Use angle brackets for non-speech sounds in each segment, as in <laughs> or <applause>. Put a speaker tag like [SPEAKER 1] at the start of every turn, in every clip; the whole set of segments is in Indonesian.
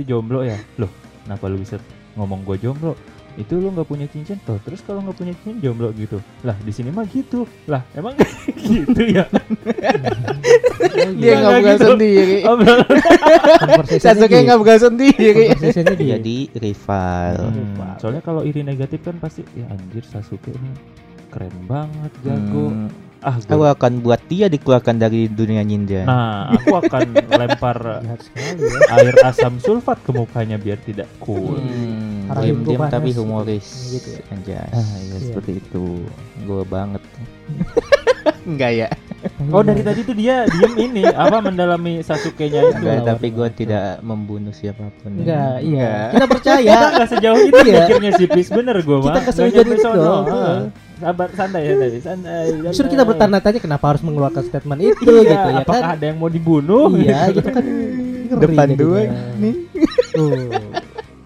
[SPEAKER 1] pasti jomblo ya loh kenapa lu bisa ngomong gue jomblo itu lu nggak punya cincin tuh terus kalau nggak punya cincin jomblo gitu lah di sini mah gitu lah emang <laughs> gitu ya
[SPEAKER 2] Dia
[SPEAKER 1] Nggak,
[SPEAKER 2] nggak
[SPEAKER 1] nggak
[SPEAKER 2] buka
[SPEAKER 1] gitu.
[SPEAKER 2] sendiri. Sasuke nggak buka sendiri. Jadi rival.
[SPEAKER 1] Hmm, soalnya kalau iri negatif kan pasti ya anjir Sasuke ini keren banget jago
[SPEAKER 2] Hmm.
[SPEAKER 1] Ah
[SPEAKER 2] Aku akan buat dia dikeluarkan dari dunia ninja.
[SPEAKER 1] nah aku akan <laughs> lempar
[SPEAKER 3] ya.
[SPEAKER 1] air asam sulfat ke mukanya biar tidak cool
[SPEAKER 2] Hmm,
[SPEAKER 3] Rahim
[SPEAKER 2] diam-diam
[SPEAKER 3] gua
[SPEAKER 2] tapi humoris.
[SPEAKER 3] Gitu ya.
[SPEAKER 2] Anjas.
[SPEAKER 1] ah ya
[SPEAKER 3] Iya.
[SPEAKER 1] seperti itu
[SPEAKER 2] Gue banget. <laughs> Enggak ya?
[SPEAKER 1] oh dari tadi tuh dia diem ini apa mendalami Sasuke-nya itu
[SPEAKER 2] Enggak, tapi gue tidak membunuh siapa pun.
[SPEAKER 3] Enggak, iya.
[SPEAKER 2] Enggak.
[SPEAKER 3] Kita percaya. <laughs>
[SPEAKER 1] kita nggak sejauh itu
[SPEAKER 3] Iya.
[SPEAKER 1] mikirnya sih Pis bener gue mah
[SPEAKER 3] Kita sejauh
[SPEAKER 1] nyampe
[SPEAKER 3] itu.
[SPEAKER 1] Ah. Sabar santai santai santai
[SPEAKER 3] Justru kita bertanya-tanya kenapa harus mengeluarkan statement itu
[SPEAKER 1] iya,
[SPEAKER 3] gitu ya
[SPEAKER 1] apakah
[SPEAKER 3] kan?
[SPEAKER 1] ada yang mau dibunuh
[SPEAKER 3] Iya, gitu kan. <laughs> ngeri
[SPEAKER 2] Depan dua nih.
[SPEAKER 3] Tuh.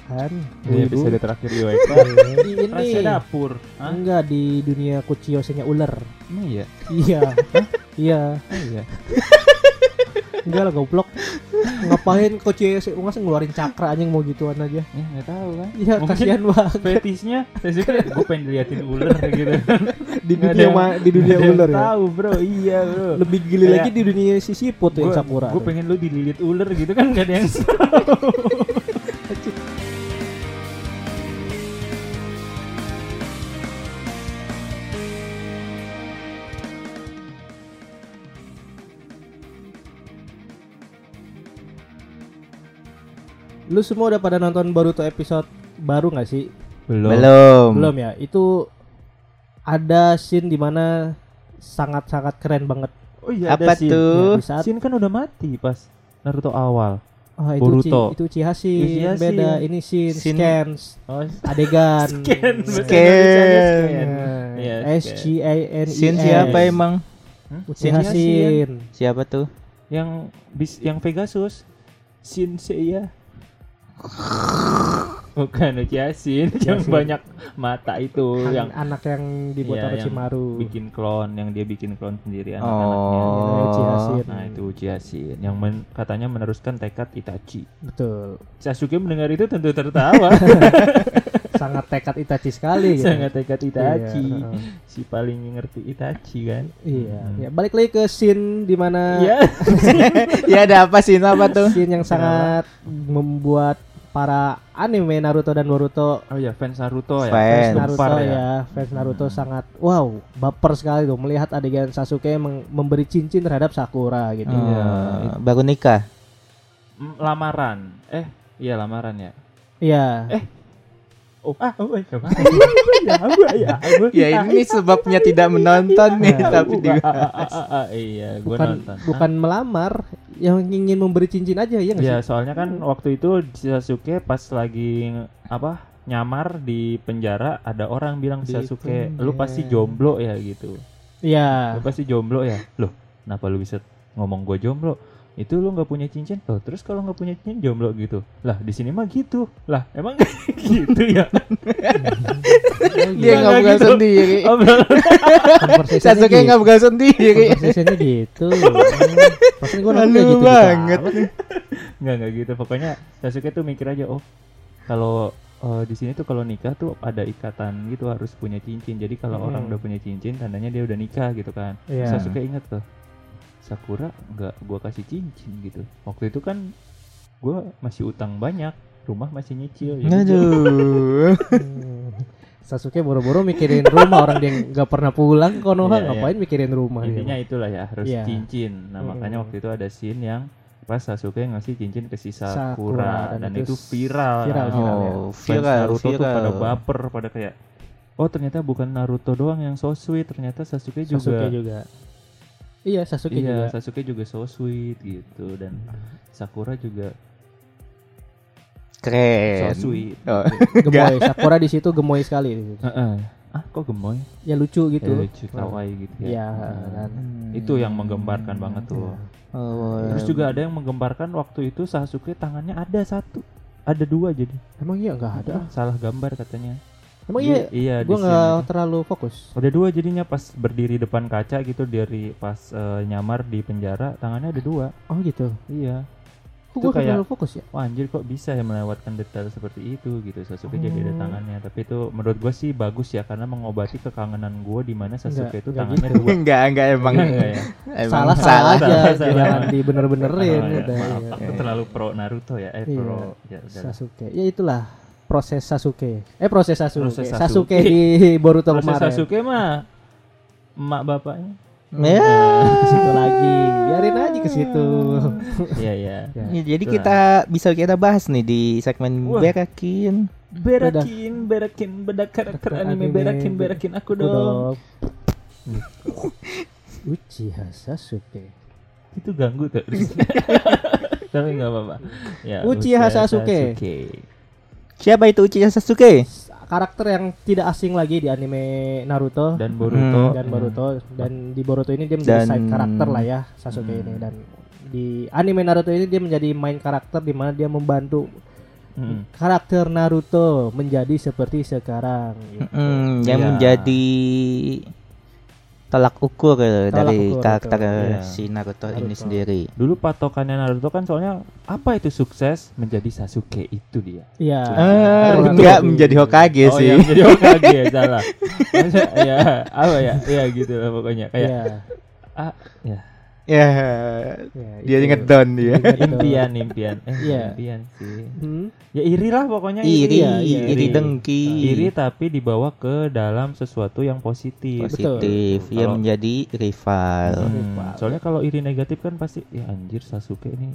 [SPEAKER 3] Kan.
[SPEAKER 1] Iya,
[SPEAKER 3] Ibu-ibu.
[SPEAKER 1] episode terakhir di <laughs> WK
[SPEAKER 3] Di ini.
[SPEAKER 1] rahasia dapur Hah?
[SPEAKER 3] Enggak di dunia kuciosenya ular.
[SPEAKER 1] Iya
[SPEAKER 3] Iya. Iya.
[SPEAKER 1] Iya <laughs>
[SPEAKER 3] Enggak lah goblok. Ngapain kuciose masa ngeluarin cakra anjing mau gituan aja.
[SPEAKER 1] ya nggak tahu kan
[SPEAKER 3] Iya, kasihan banget.
[SPEAKER 1] fetisnya Sasuke gue pengen diliatin ular gitu <laughs>
[SPEAKER 3] Di dunia
[SPEAKER 1] yang-
[SPEAKER 3] ma- di dunia
[SPEAKER 1] yang
[SPEAKER 3] ular ya.
[SPEAKER 1] tahu bro iya bro
[SPEAKER 3] Lebih gili
[SPEAKER 1] Kayak-
[SPEAKER 3] lagi di dunia sisiput yang Sakura.
[SPEAKER 1] gue pengen lu dililit ular gitu kan gak ada yang <laughs>
[SPEAKER 3] Lu semua udah pada nonton Boruto episode baru nggak sih?
[SPEAKER 1] belum
[SPEAKER 2] Belum.
[SPEAKER 3] Belum ya. Itu ada scene di mana sangat-sangat keren banget.
[SPEAKER 1] oh iya
[SPEAKER 2] Apa
[SPEAKER 1] ada scene.
[SPEAKER 2] tuh?
[SPEAKER 3] Ya, saat
[SPEAKER 1] Scene kan udah mati pas Naruto awal
[SPEAKER 3] oh, itu
[SPEAKER 1] Boruto.
[SPEAKER 3] Ci, itu Uchiha scene,
[SPEAKER 1] Uchiha scene.
[SPEAKER 3] beda ini scene,
[SPEAKER 2] Scene-
[SPEAKER 3] scans,
[SPEAKER 1] oh
[SPEAKER 3] adegan. <laughs>
[SPEAKER 1] scan
[SPEAKER 2] Scan.
[SPEAKER 1] Iya,
[SPEAKER 3] S G A N I
[SPEAKER 2] Sin
[SPEAKER 3] N.
[SPEAKER 2] siapa emang?
[SPEAKER 3] Uchiha
[SPEAKER 1] Uchiha
[SPEAKER 3] scene.
[SPEAKER 2] Siapa tuh?
[SPEAKER 1] yang bis yang Pegasus Shin Seiya bukan Uchiha Shin yang banyak mata itu
[SPEAKER 3] An-
[SPEAKER 1] yang
[SPEAKER 3] anak yang dibuat
[SPEAKER 1] Iya, yang
[SPEAKER 3] Orochimaru.
[SPEAKER 1] bikin klon yang dia bikin klon sendiri
[SPEAKER 2] Oh.
[SPEAKER 1] anak-anaknya
[SPEAKER 3] Shin.
[SPEAKER 1] nah itu Uchiha Shin yang men- katanya meneruskan tekad Itachi
[SPEAKER 3] Betul.
[SPEAKER 1] Sasuke mendengar itu tentu tertawa <laughs>
[SPEAKER 3] Sangat tekad Itachi sekali gitu.
[SPEAKER 1] sangat tekad Itachi
[SPEAKER 3] Iya,
[SPEAKER 1] si paling ngerti Itachi kan
[SPEAKER 3] Iya,
[SPEAKER 1] Hmm.
[SPEAKER 3] ya, balik lagi ke scene di mana
[SPEAKER 1] ya <laughs>
[SPEAKER 2] ya ada apa sih apa tuh?
[SPEAKER 3] scene yang sangat membuat para anime Naruto dan Boruto
[SPEAKER 1] oh ya fans Naruto ya
[SPEAKER 2] Fans.
[SPEAKER 3] Naruto
[SPEAKER 1] Gempar
[SPEAKER 3] ya. fans Naruto sangat wow baper sekali tuh melihat adegan Sasuke memberi cincin terhadap Sakura gitu.
[SPEAKER 2] Oh,
[SPEAKER 1] Iya.
[SPEAKER 2] baru nikah.
[SPEAKER 1] Mm, lamaran eh iya lamaran ya
[SPEAKER 3] Iya.
[SPEAKER 1] Eh, Oh, ah, oh, iya, apa? <laughs> ya, ya, apa?
[SPEAKER 2] Ya ini sebabnya tidak menonton nih
[SPEAKER 3] Nah,
[SPEAKER 2] tapi di
[SPEAKER 1] Ah, ah, ah, ah, iya, gua
[SPEAKER 3] bukan
[SPEAKER 1] nonton.
[SPEAKER 3] bukan melamar, yang ingin memberi cincin aja ya nggak
[SPEAKER 1] Ya, soalnya kan waktu itu Sasuke pas lagi apa nyamar di penjara ada orang bilang
[SPEAKER 3] Di
[SPEAKER 1] Sasuke lu pasti jomblo ya gitu.
[SPEAKER 3] Iya.
[SPEAKER 1] Lu pasti jomblo ya. Loh, kenapa lu bisa ngomong gue jomblo? Itu lu nggak punya cincin tuh. Terus kalau nggak punya cincin jomblo gitu. Lah, di sini mah gitu. Lah, emang <laughs> gitu ya?
[SPEAKER 2] dia
[SPEAKER 1] Nggak,
[SPEAKER 2] buka
[SPEAKER 1] gitu.
[SPEAKER 2] sendiri.
[SPEAKER 3] Conversation-nya
[SPEAKER 2] Sasuke
[SPEAKER 3] gitu.
[SPEAKER 2] nggak buka sendiri.
[SPEAKER 3] Conversation-nya gitu. <laughs> Pasti gue
[SPEAKER 2] Halu
[SPEAKER 3] kayak gitu
[SPEAKER 2] banget.
[SPEAKER 1] Nggak nggak gitu. Pokoknya Sasuke tuh mikir aja, oh kalau eh, di sini tuh kalau nikah tuh ada ikatan gitu harus punya cincin. Jadi kalau
[SPEAKER 3] Hmm.
[SPEAKER 1] orang udah punya cincin, tandanya dia udah nikah gitu kan.
[SPEAKER 3] Iya.
[SPEAKER 1] Sasuke inget tuh, Sakura nggak gua kasih cincin gitu. Waktu itu kan gua masih utang banyak, rumah masih nyicil. jadi
[SPEAKER 2] Aduh. <laughs>
[SPEAKER 3] Sasuke boro-boro mikirin rumah orang dia nggak pernah pulang Konoha
[SPEAKER 1] Iya,
[SPEAKER 3] ngapain mikirin rumah dia?
[SPEAKER 1] Intinya itulah ya harus
[SPEAKER 3] Iya.
[SPEAKER 1] cincin. Nah
[SPEAKER 3] Hmm.
[SPEAKER 1] makanya waktu itu ada scene yang pas Sasuke ngasih cincin ke si
[SPEAKER 3] Sakura,
[SPEAKER 1] Sakura,
[SPEAKER 3] dan
[SPEAKER 1] dan,
[SPEAKER 3] itu
[SPEAKER 1] viral.
[SPEAKER 3] viral, viral, ya.
[SPEAKER 2] Oh,
[SPEAKER 1] Fans
[SPEAKER 2] viral,
[SPEAKER 1] Naruto tuh pada
[SPEAKER 2] viral.
[SPEAKER 1] baper, pada kayak oh ternyata bukan Naruto doang yang so sweet, ternyata Sasuke juga.
[SPEAKER 3] Sasuke juga. Iya Sasuke
[SPEAKER 1] iya,
[SPEAKER 3] juga.
[SPEAKER 1] Sasuke juga so sweet gitu dan Sakura juga so
[SPEAKER 2] Keren.
[SPEAKER 1] sweet.
[SPEAKER 2] Oh. <laughs>
[SPEAKER 3] Gemoy. Sakura di situ gemoy sekali.
[SPEAKER 1] Heeh. Ah, kok gemoy?
[SPEAKER 3] Ya lucu gitu.
[SPEAKER 1] Ya, lucu, kawaii gitu ya.
[SPEAKER 3] Iya,
[SPEAKER 1] Nah,
[SPEAKER 3] kan.
[SPEAKER 1] Itu yang menggembarkan banget tuh.
[SPEAKER 2] Oh,
[SPEAKER 1] Terus juga ada yang menggembarkan waktu itu Sasuke tangannya ada satu, ada dua jadi.
[SPEAKER 3] Emang iya nggak ada.
[SPEAKER 1] Salah gambar katanya.
[SPEAKER 3] Emang iya.
[SPEAKER 1] Iya, di
[SPEAKER 3] Gue
[SPEAKER 1] sini.
[SPEAKER 3] nggak terlalu fokus.
[SPEAKER 1] Ada dua jadinya pas berdiri depan kaca gitu dari pas eh, nyamar di penjara tangannya ada dua.
[SPEAKER 3] Oh gitu.
[SPEAKER 1] Iya.
[SPEAKER 3] Kok
[SPEAKER 1] Itu
[SPEAKER 3] gue
[SPEAKER 1] kayak-
[SPEAKER 3] terlalu fokus ya?
[SPEAKER 1] Wah anjir kok bisa ya melewatkan detail seperti itu gitu Sasuke jadi ada
[SPEAKER 3] Oh.
[SPEAKER 1] tangannya Tapi itu menurut gue sih bagus ya Karena mengobati kekangenan gue di mana Sasuke
[SPEAKER 3] Enggak,
[SPEAKER 1] itu
[SPEAKER 3] enggak
[SPEAKER 1] tangannya
[SPEAKER 3] gitu.
[SPEAKER 1] dua <laughs>
[SPEAKER 4] enggak enggak emang
[SPEAKER 1] Enggak, enggak ya? <laughs>
[SPEAKER 4] emang
[SPEAKER 3] salah salah
[SPEAKER 4] salah.
[SPEAKER 3] aja,
[SPEAKER 1] salah,
[SPEAKER 3] jangan dibener-benerin.
[SPEAKER 1] Oh, ya,
[SPEAKER 3] udah,
[SPEAKER 1] maaf,
[SPEAKER 3] ya.
[SPEAKER 1] aku terlalu pro Naruto ya Eh
[SPEAKER 3] Iya.
[SPEAKER 1] pro ya, udah.
[SPEAKER 3] Sasuke. Ya itulah proses Sasuke. Eh proses Sasuke.
[SPEAKER 1] Proses
[SPEAKER 3] Sasuke.
[SPEAKER 1] Sasuke.
[SPEAKER 3] di <laughs> Boruto
[SPEAKER 1] Proses
[SPEAKER 3] kemarin.
[SPEAKER 1] Sasuke mah Emak bapaknya
[SPEAKER 4] Ya.
[SPEAKER 3] Ke situ lagi. Biarin aja ke situ. <laughs>
[SPEAKER 1] Iya iya
[SPEAKER 3] Ya.
[SPEAKER 4] Ya, jadi kita bisa kita bahas nih di segmen
[SPEAKER 1] Wah.
[SPEAKER 4] berakin.
[SPEAKER 1] Berakin, berakin, bedak karakter anime, berakin, berakin aku dong. <laughs>
[SPEAKER 3] Uchiha Sasuke.
[SPEAKER 1] Itu ganggu tuh. Tapi nggak apa-apa. Ya,
[SPEAKER 3] Uchiha Sasuke.
[SPEAKER 4] Siapa itu Uchiha Sasuke?
[SPEAKER 3] Karakter yang tidak asing lagi di anime Naruto
[SPEAKER 1] Dan Boruto.
[SPEAKER 3] dan Boruto dan di Boruto ini dia menjadi
[SPEAKER 4] Dan-
[SPEAKER 3] side karakter lah ya Sasuke
[SPEAKER 1] Hmm.
[SPEAKER 3] ini dan di anime Naruto ini dia menjadi main karakter di mana dia membantu
[SPEAKER 1] Mm.
[SPEAKER 3] karakter Naruto menjadi seperti sekarang. gitu.
[SPEAKER 4] Hmm, yang
[SPEAKER 1] Iya.
[SPEAKER 4] menjadi tolak ukur eh,
[SPEAKER 3] Tolak
[SPEAKER 4] dari
[SPEAKER 3] ukur,
[SPEAKER 4] karakter
[SPEAKER 3] betul.
[SPEAKER 1] Iya.
[SPEAKER 4] si Naruto, ini
[SPEAKER 3] Naruto.
[SPEAKER 4] sendiri.
[SPEAKER 1] Dulu patokannya Naruto kan soalnya apa itu sukses menjadi Sasuke itu dia.
[SPEAKER 3] Iya.
[SPEAKER 4] Eh,
[SPEAKER 3] Kurang
[SPEAKER 4] enggak menjadi Hokage
[SPEAKER 1] oh
[SPEAKER 4] sih.
[SPEAKER 1] ya menjadi Hokage <laughs> salah. Masa- ya apa ya? Ya gitu lah pokoknya kayak
[SPEAKER 3] Iya.
[SPEAKER 1] ah ya
[SPEAKER 4] ya,
[SPEAKER 3] iya,
[SPEAKER 4] dia inget down dia.
[SPEAKER 3] Tuh.
[SPEAKER 1] impian impian eh <laughs>
[SPEAKER 3] Iya.
[SPEAKER 1] impian sih.
[SPEAKER 3] Hmm?
[SPEAKER 1] Ya iri lah pokoknya
[SPEAKER 4] Iri,
[SPEAKER 3] Iya, iya,
[SPEAKER 4] iri
[SPEAKER 1] iri.
[SPEAKER 4] dengki.
[SPEAKER 1] Iri tapi dibawa ke dalam sesuatu yang positif.
[SPEAKER 4] positif,
[SPEAKER 1] Betul.
[SPEAKER 4] ia
[SPEAKER 1] Kalau-
[SPEAKER 4] menjadi rival.
[SPEAKER 1] Hmm,
[SPEAKER 3] Rival.
[SPEAKER 1] soalnya kalau iri negatif kan pasti ya anjir Sasuke ini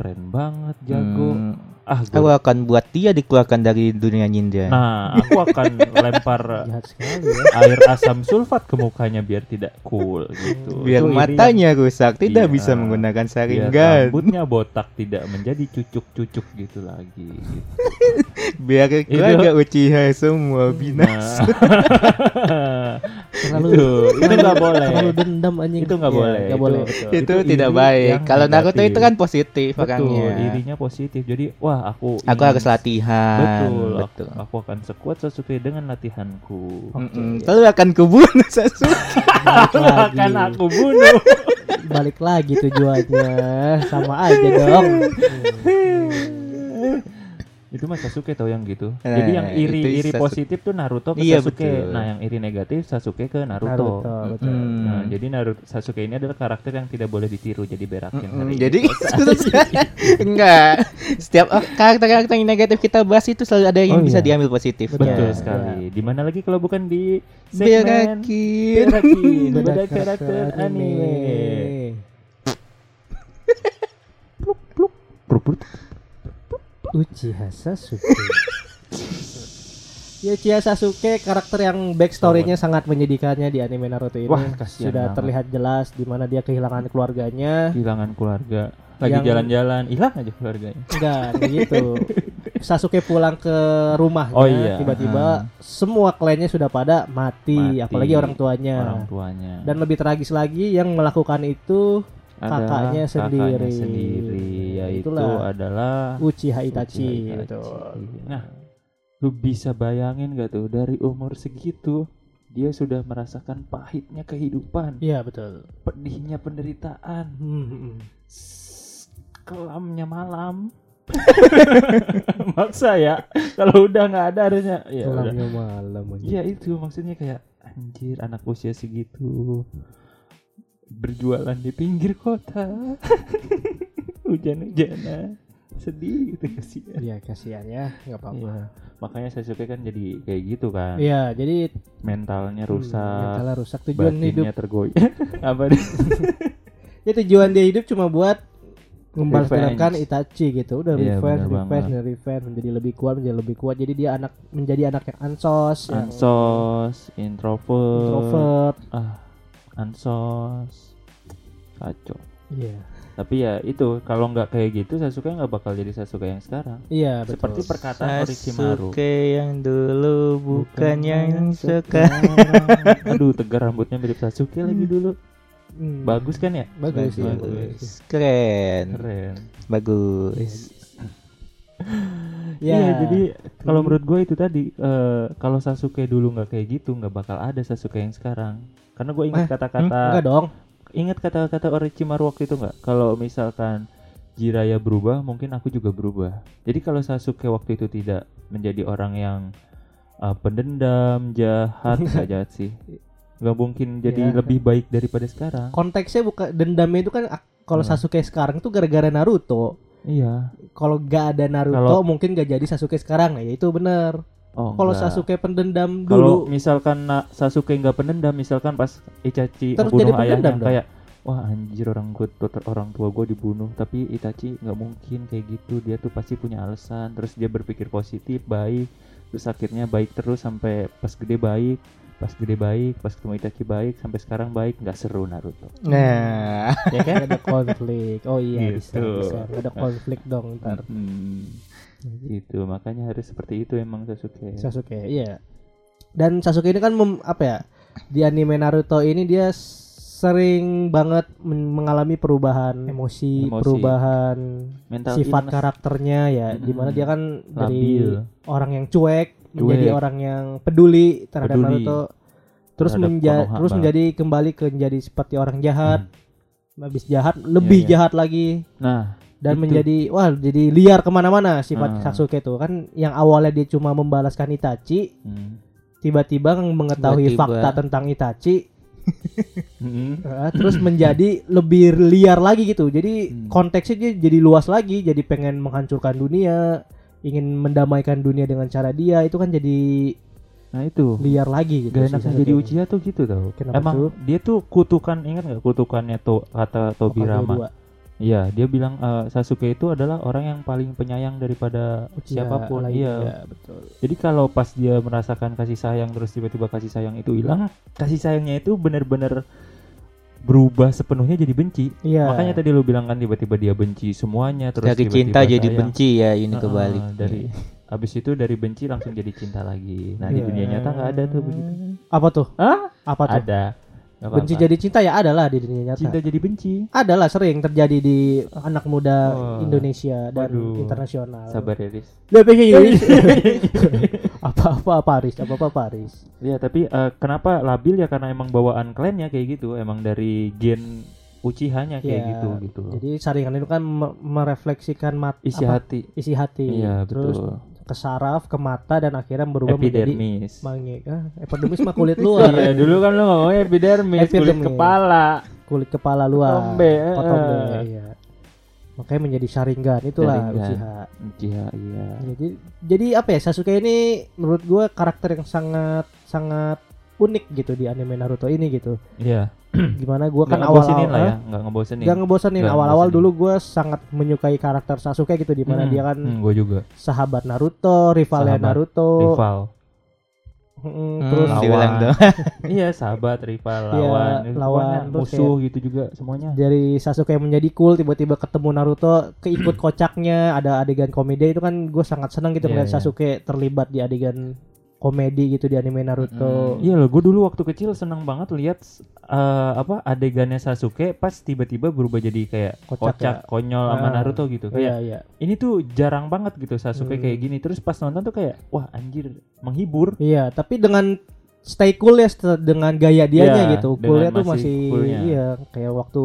[SPEAKER 1] keren banget jago.
[SPEAKER 4] Hmm,
[SPEAKER 1] Ah
[SPEAKER 4] aku
[SPEAKER 1] gua,
[SPEAKER 4] akan buat dia dikeluarkan dari dunia ninja.
[SPEAKER 1] nah aku akan <laughs> lempar
[SPEAKER 3] sekali ya.
[SPEAKER 1] air asam sulfat ke mukanya biar tidak cool gitu.
[SPEAKER 4] Biar
[SPEAKER 1] Itu iri
[SPEAKER 4] matanya rusak, tidak
[SPEAKER 1] Iya.
[SPEAKER 4] bisa menggunakan
[SPEAKER 1] yang- biar
[SPEAKER 4] saringan.
[SPEAKER 1] rambutnya botak tidak menjadi cucuk-cucuk gitu lagi. Gitu. <laughs>
[SPEAKER 4] Biar
[SPEAKER 1] Itu-
[SPEAKER 4] keluarga Uchiha semua binasa.
[SPEAKER 1] Nah, <laughs>
[SPEAKER 3] Terlalu
[SPEAKER 1] itu itu nggak boleh.
[SPEAKER 3] Terlalu dendam anjing.
[SPEAKER 1] Itu nggak
[SPEAKER 3] Iya,
[SPEAKER 1] boleh.
[SPEAKER 3] nggak boleh.
[SPEAKER 4] itu,
[SPEAKER 1] Itu
[SPEAKER 4] tidak baik. Kalau Naruto itu kan positif
[SPEAKER 1] Betul,
[SPEAKER 4] orangnya.
[SPEAKER 1] irinya positif. Jadi wah aku
[SPEAKER 4] Aku harus latihan.
[SPEAKER 1] Betul,
[SPEAKER 4] betul.
[SPEAKER 1] Aku, aku akan sekuat Sasuke dengan latihanku.
[SPEAKER 4] Mm-mm. Lalu akan kubunuh <laughs> Sasuke.
[SPEAKER 3] Lagi.
[SPEAKER 1] akan aku bunuh.
[SPEAKER 3] Balik lagi tujuannya. Sama aja dong. <laughs>
[SPEAKER 1] itu mah Sasuke tau yang gitu.
[SPEAKER 4] Nah,
[SPEAKER 1] Jadi yang
[SPEAKER 4] itu
[SPEAKER 1] iri iri
[SPEAKER 4] Sasuke.
[SPEAKER 1] positif tuh Naruto ke
[SPEAKER 4] Iya,
[SPEAKER 1] Sasuke.
[SPEAKER 4] betul.
[SPEAKER 1] Nah, yang iri negatif Sasuke ke Naruto.
[SPEAKER 3] Naruto, betul.
[SPEAKER 4] Mm.
[SPEAKER 1] Nah, jadi Naruto Sasuke ini adalah karakter yang tidak boleh ditiru jadi berakin
[SPEAKER 4] Mm-mm.
[SPEAKER 1] hari
[SPEAKER 4] Jadi <laughs> enggak. Setiap oh, karakter-karakter yang negatif kita bahas itu selalu ada yang
[SPEAKER 3] Oh,
[SPEAKER 4] bisa
[SPEAKER 3] iya.
[SPEAKER 4] diambil positif.
[SPEAKER 1] betul
[SPEAKER 3] Iya,
[SPEAKER 1] sekali. Di mana lagi kalau bukan di segmen
[SPEAKER 4] Berakin.
[SPEAKER 1] Berakin,
[SPEAKER 3] Beda
[SPEAKER 1] karakter anime.
[SPEAKER 3] Uchiha Sasuke. Ya Uchiha Sasuke karakter yang backstory-nya sangat menyedihkannya di anime Naruto ini
[SPEAKER 1] Wah,
[SPEAKER 3] sudah
[SPEAKER 1] banget.
[SPEAKER 3] terlihat jelas di mana dia kehilangan keluarganya.
[SPEAKER 1] Kehilangan keluarga. Lagi
[SPEAKER 3] Yang-
[SPEAKER 1] jalan-jalan, hilang aja keluarganya.
[SPEAKER 3] Enggak, gitu. <laughs> Sasuke pulang ke rumahnya,
[SPEAKER 1] Oh, iya.
[SPEAKER 3] tiba-tiba semua kliennya sudah pada mati,
[SPEAKER 1] Mati.
[SPEAKER 3] apalagi orang tuanya.
[SPEAKER 1] Orang tuanya.
[SPEAKER 3] Dan lebih tragis lagi yang melakukan itu kakaknya sendiri.
[SPEAKER 1] sendiri, yaitu
[SPEAKER 3] Itulah
[SPEAKER 1] adalah
[SPEAKER 3] Uchiha Itachi,
[SPEAKER 1] Uchiha. Itachi. Nah, lu bisa bayangin gak tuh dari umur segitu dia sudah merasakan pahitnya kehidupan,
[SPEAKER 3] Iya, betul.
[SPEAKER 1] pedihnya penderitaan,
[SPEAKER 3] Hmm,
[SPEAKER 1] s- kelamnya malam. <laughs> Maksa ya, kalau udah nggak ada harusnya ya udah.
[SPEAKER 3] Pulangnya malam.
[SPEAKER 1] Iya itu maksudnya kayak anjir anak usia segitu berjualan di pinggir kota <laughs> hujan-hujanan sedih gitu kasihan.
[SPEAKER 3] Iya, kasihan ya, nggak apa-apa.
[SPEAKER 1] Iya. Makanya Sasuke kan jadi kayak gitu kan.
[SPEAKER 3] Iya, jadi
[SPEAKER 1] Mentalnya
[SPEAKER 3] hmm,
[SPEAKER 1] rusak,
[SPEAKER 3] mentalnya rusak tujuan hidup.
[SPEAKER 1] tergoyah. <laughs> Apa deh? <laughs>
[SPEAKER 3] Ya tujuan dia hidup cuma buat membalas
[SPEAKER 1] Revenge.
[SPEAKER 3] dendamkan Itachi gitu. Udah
[SPEAKER 1] Iya,
[SPEAKER 3] revenge, revenge, dan revenge menjadi lebih kuat, menjadi lebih kuat. Jadi dia anak menjadi anak yang ansos, yang
[SPEAKER 1] Ansos, introvert,
[SPEAKER 3] introvert.
[SPEAKER 1] ah, ansos, kacau.
[SPEAKER 3] Iya.
[SPEAKER 1] Tapi ya itu kalau nggak kayak gitu Sasuke nggak bakal jadi Sasuke yang sekarang.
[SPEAKER 3] Iya, betul.
[SPEAKER 1] Seperti perkataan Orochimaru.
[SPEAKER 4] Sasuke yang dulu bukan yang
[SPEAKER 1] sekarang.
[SPEAKER 4] sekarang. <laughs>
[SPEAKER 1] Aduh, tegar rambutnya mirip Sasuke lagi dulu.
[SPEAKER 3] Hmm.
[SPEAKER 1] Bagus kan ya?
[SPEAKER 3] Bagus, iya.
[SPEAKER 4] Bagus. Keren.
[SPEAKER 1] Keren.
[SPEAKER 4] Bagus. <laughs>
[SPEAKER 3] Ya.
[SPEAKER 1] Iya, jadi kalau
[SPEAKER 3] Hmm.
[SPEAKER 1] menurut gue itu tadi eh, kalau Sasuke dulu nggak kayak gitu, nggak bakal ada Sasuke yang sekarang. Karena gue ingat
[SPEAKER 3] Eh,
[SPEAKER 1] kata-kata
[SPEAKER 3] enggak dong.
[SPEAKER 1] ingat kata-kata Orochimaru waktu itu nggak? Kalau misalkan Jiraya berubah, mungkin aku juga berubah. Jadi kalau Sasuke waktu itu tidak menjadi orang yang uh, pendendam, jahat, nggak <laughs> jahat sih. Nggak mungkin jadi
[SPEAKER 3] Ya.
[SPEAKER 1] lebih baik daripada sekarang.
[SPEAKER 3] konteksnya bukan dendamnya itu kan kalau
[SPEAKER 1] Hmm.
[SPEAKER 3] Sasuke sekarang tuh gara-gara Naruto
[SPEAKER 1] Iya.
[SPEAKER 3] kalau gak ada Naruto
[SPEAKER 1] Kalau-
[SPEAKER 3] mungkin gak jadi Sasuke sekarang ya itu bener
[SPEAKER 1] Oh,
[SPEAKER 3] kalau. Sasuke pendendam
[SPEAKER 1] Kalau
[SPEAKER 3] dulu
[SPEAKER 1] misalkan na- Sasuke nggak pendendam, misalkan pas Itachi
[SPEAKER 3] Terus jadi pendendam
[SPEAKER 1] ayahnya
[SPEAKER 3] dong?
[SPEAKER 1] kayak wah anjir orang gue orang tua gue dibunuh, tapi Itachi nggak mungkin kayak gitu. Dia tuh pasti punya alasan. Terus dia berpikir positif, baik. Terus akhirnya baik terus sampai pas gede baik, pas gede baik, pas ketemu Itachi baik, sampai sekarang baik. Nggak seru Naruto.
[SPEAKER 2] Nah,
[SPEAKER 1] ya kan?
[SPEAKER 3] Ada konflik oh iya bisa
[SPEAKER 1] Gitu.
[SPEAKER 3] bisa Gak ada konflik dong ntar
[SPEAKER 1] Hmm, gitu. Makanya harus seperti itu emang Sasuke.
[SPEAKER 3] Sasuke iya dan Sasuke ini kan mem- apa ya di anime Naruto ini dia sering banget men- mengalami perubahan emosi,
[SPEAKER 1] Emosi.
[SPEAKER 3] perubahan
[SPEAKER 1] Mental
[SPEAKER 3] sifat
[SPEAKER 1] illness.
[SPEAKER 3] karakternya ya
[SPEAKER 1] Mm-mm.
[SPEAKER 3] di mana dia kan dari
[SPEAKER 1] Labil.
[SPEAKER 3] orang yang cuek, menjadi orang yang peduli terhadap
[SPEAKER 1] Peduli.
[SPEAKER 3] Naruto terus
[SPEAKER 1] Terhadap
[SPEAKER 3] menja
[SPEAKER 1] Konoha
[SPEAKER 3] terus menjadi kembali ke menjadi seperti orang jahat habis jahat lebih
[SPEAKER 1] Iya, iya.
[SPEAKER 3] jahat lagi
[SPEAKER 1] Nah,
[SPEAKER 3] dan
[SPEAKER 1] Itu.
[SPEAKER 3] menjadi wah jadi liar ke mana-mana sifat
[SPEAKER 1] Ah.
[SPEAKER 3] Sasuke itu kan yang awalnya dia cuma membalaskan Itachi
[SPEAKER 1] hmm.
[SPEAKER 3] tiba-tiba mengetahui
[SPEAKER 2] Tiba-tiba.
[SPEAKER 3] fakta tentang Itachi <laughs>
[SPEAKER 1] Hmm.
[SPEAKER 3] eh, <laughs> terus menjadi lebih liar lagi gitu jadi
[SPEAKER 1] Hmm.
[SPEAKER 3] konteksnya dia jadi luas lagi jadi pengen menghancurkan dunia ingin mendamaikan dunia dengan cara dia itu kan jadi
[SPEAKER 1] Nah itu.
[SPEAKER 3] liar lagi gitu
[SPEAKER 1] Gak
[SPEAKER 3] Sasuke.
[SPEAKER 1] jadi Uchiha tuh gitu tau.
[SPEAKER 3] Kenapa
[SPEAKER 1] Emang
[SPEAKER 3] tuh?
[SPEAKER 1] dia tuh kutukan ingat nggak kutukannya to kata Tobirama.
[SPEAKER 3] dua.
[SPEAKER 1] Iya dia bilang eh, Sasuke itu adalah orang yang paling penyayang daripada
[SPEAKER 3] Uchiha
[SPEAKER 1] siapa pun.
[SPEAKER 3] lagi,
[SPEAKER 1] Iya.
[SPEAKER 3] ya, betul
[SPEAKER 1] Jadi kalau pas dia merasakan kasih sayang terus tiba-tiba kasih sayang itu hilang, kasih sayangnya itu benar-benar berubah sepenuhnya jadi benci.
[SPEAKER 3] iya
[SPEAKER 1] Makanya tadi lu bilang kan tiba-tiba dia benci semuanya terus
[SPEAKER 2] dari
[SPEAKER 1] tiba-tiba
[SPEAKER 2] cinta jadi
[SPEAKER 1] sayang.
[SPEAKER 2] benci ya ini
[SPEAKER 1] Heeh,
[SPEAKER 2] kebalik.
[SPEAKER 1] dari habis itu dari benci langsung jadi cinta lagi. Nah di
[SPEAKER 3] Iya.
[SPEAKER 1] dunia nyata nggak ada tuh begitu.
[SPEAKER 3] apa tuh
[SPEAKER 1] Hah?
[SPEAKER 3] apa tuh
[SPEAKER 1] Ada. Nggak
[SPEAKER 3] benci
[SPEAKER 1] apa-apa.
[SPEAKER 3] jadi cinta ya ada lah di dunia nyata
[SPEAKER 1] cinta jadi benci.
[SPEAKER 3] ada lah sering terjadi di anak muda
[SPEAKER 1] Oh.
[SPEAKER 3] Indonesia dan
[SPEAKER 1] Waduh.
[SPEAKER 3] internasional
[SPEAKER 1] Sabar ya Riz. <laughs>
[SPEAKER 3] apa-apa Paris apa-apa Paris
[SPEAKER 1] Ya tapi eh, kenapa labil ya karena emang bawaan klannya kayak gitu, emang dari gen Uchiha-nya kayak
[SPEAKER 3] Ya,
[SPEAKER 1] gitu gitu.
[SPEAKER 3] jadi saringan itu kan me- merefleksikan mat
[SPEAKER 1] Isi
[SPEAKER 3] apa?
[SPEAKER 1] hati.
[SPEAKER 3] isi hati
[SPEAKER 1] Iya
[SPEAKER 3] terus
[SPEAKER 1] betul.
[SPEAKER 3] ke saraf ke mata dan akhirnya berubah menjadi
[SPEAKER 1] Epidermis.
[SPEAKER 3] mange ah, epidermis mah kulit luar
[SPEAKER 1] Iya <laughs> dulu kan lu ngomongnya epidermis, kulit
[SPEAKER 3] Epidermis.
[SPEAKER 1] kepala.
[SPEAKER 3] kulit kepala luar
[SPEAKER 1] eh.
[SPEAKER 3] Kotombe, iya. Makanya menjadi saringan itulah
[SPEAKER 1] Sharingan.
[SPEAKER 3] Uchiha
[SPEAKER 1] Uchiha iya.
[SPEAKER 3] jadi jadi apa ya Sasuke ini menurut gua karakter yang sangat sangat unik gitu di anime Naruto ini gitu
[SPEAKER 1] Iya. <clears throat>
[SPEAKER 3] gimana gua kan
[SPEAKER 1] Nggak
[SPEAKER 3] awal
[SPEAKER 1] ngebosenin lah
[SPEAKER 3] awal
[SPEAKER 1] ya, nggak ngebosenin.
[SPEAKER 3] Gak ngebosenin
[SPEAKER 1] Nggak
[SPEAKER 3] awal-awal
[SPEAKER 1] ngebosenin.
[SPEAKER 3] dulu gue sangat menyukai karakter Sasuke gitu di mana
[SPEAKER 1] Hmm,
[SPEAKER 3] dia kan
[SPEAKER 1] hmm, gua juga.
[SPEAKER 3] sahabat Naruto, rivalnya
[SPEAKER 1] Sahabat,
[SPEAKER 3] Naruto,
[SPEAKER 1] Rival.
[SPEAKER 3] Mm,
[SPEAKER 2] Hmm,
[SPEAKER 3] terus
[SPEAKER 1] lawan.
[SPEAKER 2] dong. <laughs>
[SPEAKER 1] iya sahabat, rival,
[SPEAKER 3] Iya,
[SPEAKER 1] lawan, Itu
[SPEAKER 3] lawan,
[SPEAKER 1] musuh gitu juga semuanya.
[SPEAKER 3] dari Sasuke menjadi cool tiba-tiba ketemu Naruto keikut kocaknya ada adegan komedi itu kan gue sangat senang gitu
[SPEAKER 1] Iya,
[SPEAKER 3] melihat
[SPEAKER 1] iya.
[SPEAKER 3] Sasuke terlibat di adegan komedi gitu di anime Naruto.
[SPEAKER 2] Mm.
[SPEAKER 1] Iya loh, gue dulu waktu kecil seneng banget lihat eh, apa adegannya Sasuke pas tiba-tiba berubah jadi kayak
[SPEAKER 3] Kocak
[SPEAKER 1] kocak,
[SPEAKER 3] ya.
[SPEAKER 1] konyol sama
[SPEAKER 3] Ah,
[SPEAKER 1] Naruto gitu.
[SPEAKER 3] Iya
[SPEAKER 1] Kayak
[SPEAKER 3] iya.
[SPEAKER 1] ini tuh jarang banget gitu Sasuke
[SPEAKER 3] Hmm.
[SPEAKER 1] kayak gini. Terus pas nonton tuh kayak wah anjir menghibur.
[SPEAKER 3] Iya, tapi dengan stay cool ya dengan gaya dianya
[SPEAKER 1] Iya,
[SPEAKER 3] gitu. Coolnya tuh
[SPEAKER 1] masih coolnya.
[SPEAKER 3] iya kayak waktu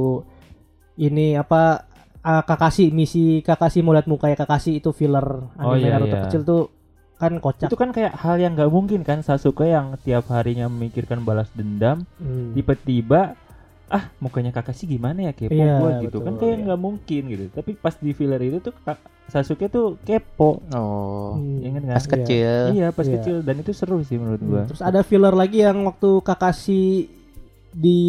[SPEAKER 3] ini apa ah, Kakashi misi Kakashi mau lihat mukanya Kakashi itu filler
[SPEAKER 1] Oh,
[SPEAKER 3] anime
[SPEAKER 1] iya,
[SPEAKER 3] Naruto
[SPEAKER 1] iya.
[SPEAKER 3] kecil tuh kan kocak.
[SPEAKER 1] Itu kan kayak hal yang nggak mungkin kan Sasuke yang tiap harinya memikirkan balas dendam
[SPEAKER 3] Hmm.
[SPEAKER 1] tiba-tiba ah mukanya Kakashi gimana ya kepo
[SPEAKER 3] Iya,
[SPEAKER 1] gua gitu kan
[SPEAKER 3] betul,
[SPEAKER 1] kayak
[SPEAKER 3] iya.
[SPEAKER 1] nggak mungkin gitu tapi pas di filler itu tuh Kak- Sasuke tuh kepo
[SPEAKER 2] Oh.
[SPEAKER 3] Hmm.
[SPEAKER 1] Ingat nggak?
[SPEAKER 2] Pas
[SPEAKER 3] Iya.
[SPEAKER 2] kecil.
[SPEAKER 1] iya pas
[SPEAKER 3] Iya.
[SPEAKER 1] kecil dan itu seru sih menurut
[SPEAKER 3] Hmm,
[SPEAKER 1] gua
[SPEAKER 3] Terus ada filler lagi yang waktu Kakashi di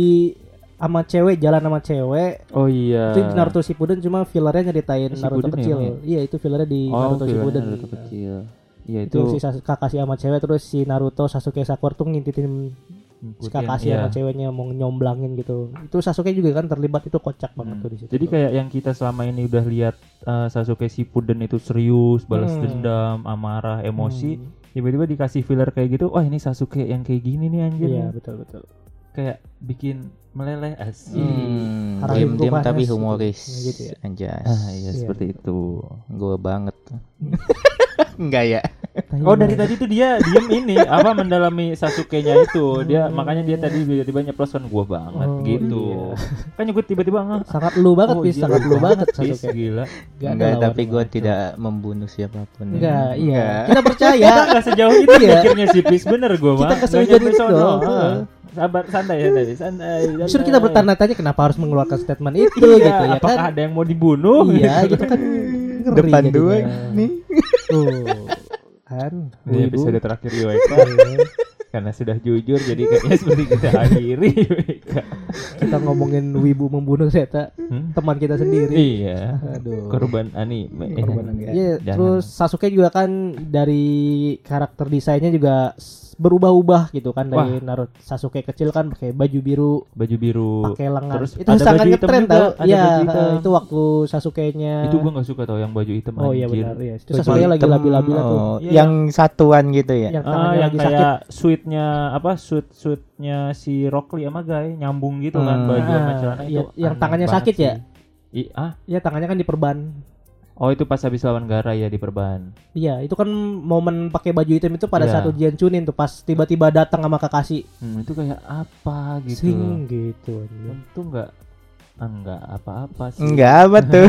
[SPEAKER 3] sama cewek jalan sama cewek
[SPEAKER 1] oh iya
[SPEAKER 3] itu di Naruto Shippuden cuma fillernya nyeritain
[SPEAKER 1] Shippuden
[SPEAKER 3] Naruto
[SPEAKER 1] ya,
[SPEAKER 3] kecil.
[SPEAKER 1] emang
[SPEAKER 3] Iya itu fillernya di
[SPEAKER 1] oh
[SPEAKER 3] Naruto Shippuden.
[SPEAKER 1] Naruto kecil iya
[SPEAKER 3] Itu,
[SPEAKER 1] itu
[SPEAKER 3] si Kakashi sama cewek terus si Naruto Sasuke Sakura tuh ngintitin si Kakashi
[SPEAKER 1] iya.
[SPEAKER 3] sama ceweknya mau nyomblangin gitu. Itu Sasuke juga kan terlibat itu kocak banget
[SPEAKER 1] Hmm.
[SPEAKER 3] tuh di situ.
[SPEAKER 1] Jadi kayak yang kita selama ini udah lihat uh, Sasuke Shippuden itu serius, balas
[SPEAKER 3] Hmm.
[SPEAKER 1] dendam, amarah, emosi,
[SPEAKER 3] Hmm,
[SPEAKER 1] tiba-tiba dikasih filler kayak gitu, wah ini Sasuke yang kayak gini nih anjir.
[SPEAKER 3] Iya
[SPEAKER 1] nih."
[SPEAKER 3] betul betul.
[SPEAKER 1] Kayak bikin meleleh asik.
[SPEAKER 2] Hmm,
[SPEAKER 3] Harapin
[SPEAKER 2] diam-diam
[SPEAKER 3] gua
[SPEAKER 2] tapi humoris.
[SPEAKER 3] Nah, gitu ya.
[SPEAKER 2] Anjas.
[SPEAKER 1] Ah iya
[SPEAKER 3] Iya,
[SPEAKER 1] seperti itu.
[SPEAKER 2] Gue banget. <laughs> Enggak ya.
[SPEAKER 1] Oh dari tadi tuh dia diem ini apa mendalami Sasuke-nya itu dia makanya dia tadi tiba-tiba nyeplos kan gua banget
[SPEAKER 3] Oh,
[SPEAKER 1] gitu.
[SPEAKER 3] iya.
[SPEAKER 1] Kan gue tiba-tiba nggak
[SPEAKER 3] sangat lu banget
[SPEAKER 1] oh,
[SPEAKER 3] bis
[SPEAKER 1] iya,
[SPEAKER 3] sangat lu banget Sasuke
[SPEAKER 1] gila.
[SPEAKER 2] Enggak, tapi gue tidak membunuh siapa pun. ya.
[SPEAKER 3] enggak iya kita percaya <laughs>
[SPEAKER 1] Kita nggak sejauh itu
[SPEAKER 3] Iya.
[SPEAKER 1] mikirnya sih Pis bener gue mah.
[SPEAKER 3] Kita sejauh
[SPEAKER 1] nyampe
[SPEAKER 3] itu.
[SPEAKER 1] Ah. Sabar santai santai <laughs> santai.
[SPEAKER 3] justru
[SPEAKER 1] santai.
[SPEAKER 3] kita bertanya-tanya kenapa harus mengeluarkan statement itu
[SPEAKER 1] Iya,
[SPEAKER 3] gitu ya
[SPEAKER 1] apakah
[SPEAKER 3] kan
[SPEAKER 1] ada yang mau dibunuh?
[SPEAKER 3] iya gitu kan <laughs> ngeri
[SPEAKER 2] Depan
[SPEAKER 3] jadinya.
[SPEAKER 2] dua nih.
[SPEAKER 3] tuh <laughs> kan
[SPEAKER 1] Ini
[SPEAKER 3] ibu
[SPEAKER 1] episode terakhir Yoeka karena sudah jujur jadi kayaknya seperti kita akhiri
[SPEAKER 3] kita ngomongin wibu membunuh ternyata
[SPEAKER 1] Hmm?
[SPEAKER 3] teman kita sendiri
[SPEAKER 1] Iya.
[SPEAKER 3] aduh
[SPEAKER 1] Korban anime.
[SPEAKER 3] Korban
[SPEAKER 2] enggak.
[SPEAKER 3] Iya,
[SPEAKER 1] Jangan.
[SPEAKER 3] terus Sasuke juga kan dari karakter desainnya juga berubah-ubah gitu kan dari Naruto Sasuke kecil kan pakai baju biru,
[SPEAKER 1] baju biru.
[SPEAKER 3] pakai lengan.
[SPEAKER 1] Terus
[SPEAKER 3] itu
[SPEAKER 1] ada
[SPEAKER 3] sangat
[SPEAKER 1] baju hitam
[SPEAKER 3] ngetren
[SPEAKER 1] juga,
[SPEAKER 3] tau. Iya, itu waktu Sasuke-nya.
[SPEAKER 1] Itu gua nggak suka tau yang baju hitam
[SPEAKER 3] Oh iya benar ya. Itu Sasuke lagi labil-labil tuh.
[SPEAKER 2] oh,
[SPEAKER 1] Iya,
[SPEAKER 2] yang satuan gitu ya.
[SPEAKER 3] Yang
[SPEAKER 1] Ah,
[SPEAKER 3] tangannya
[SPEAKER 1] yang
[SPEAKER 3] lagi sakit.
[SPEAKER 1] kayak suitnya apa suit suitnya si Rockly sama Guy nyambung gitu kan
[SPEAKER 2] Hmm.
[SPEAKER 1] baju sama
[SPEAKER 3] Ah,
[SPEAKER 1] celana
[SPEAKER 3] iya,
[SPEAKER 1] itu
[SPEAKER 3] yang
[SPEAKER 1] aneh
[SPEAKER 3] tangannya sakit ya?
[SPEAKER 1] sih. I, ah
[SPEAKER 3] Iya, tangannya kan diperban.
[SPEAKER 1] Oh itu pas habis lawan Gara ya di perban
[SPEAKER 3] Iya, itu kan momen pakai baju hitam itu pada
[SPEAKER 1] Iya.
[SPEAKER 3] saat ujian Chunin tuh pas tiba-tiba datang sama Kakashi.
[SPEAKER 1] hmm, itu kayak apa gitu
[SPEAKER 3] Sing gitu. anjir.
[SPEAKER 1] itu enggak enggak apa-apa sih
[SPEAKER 2] Enggak apa tuh.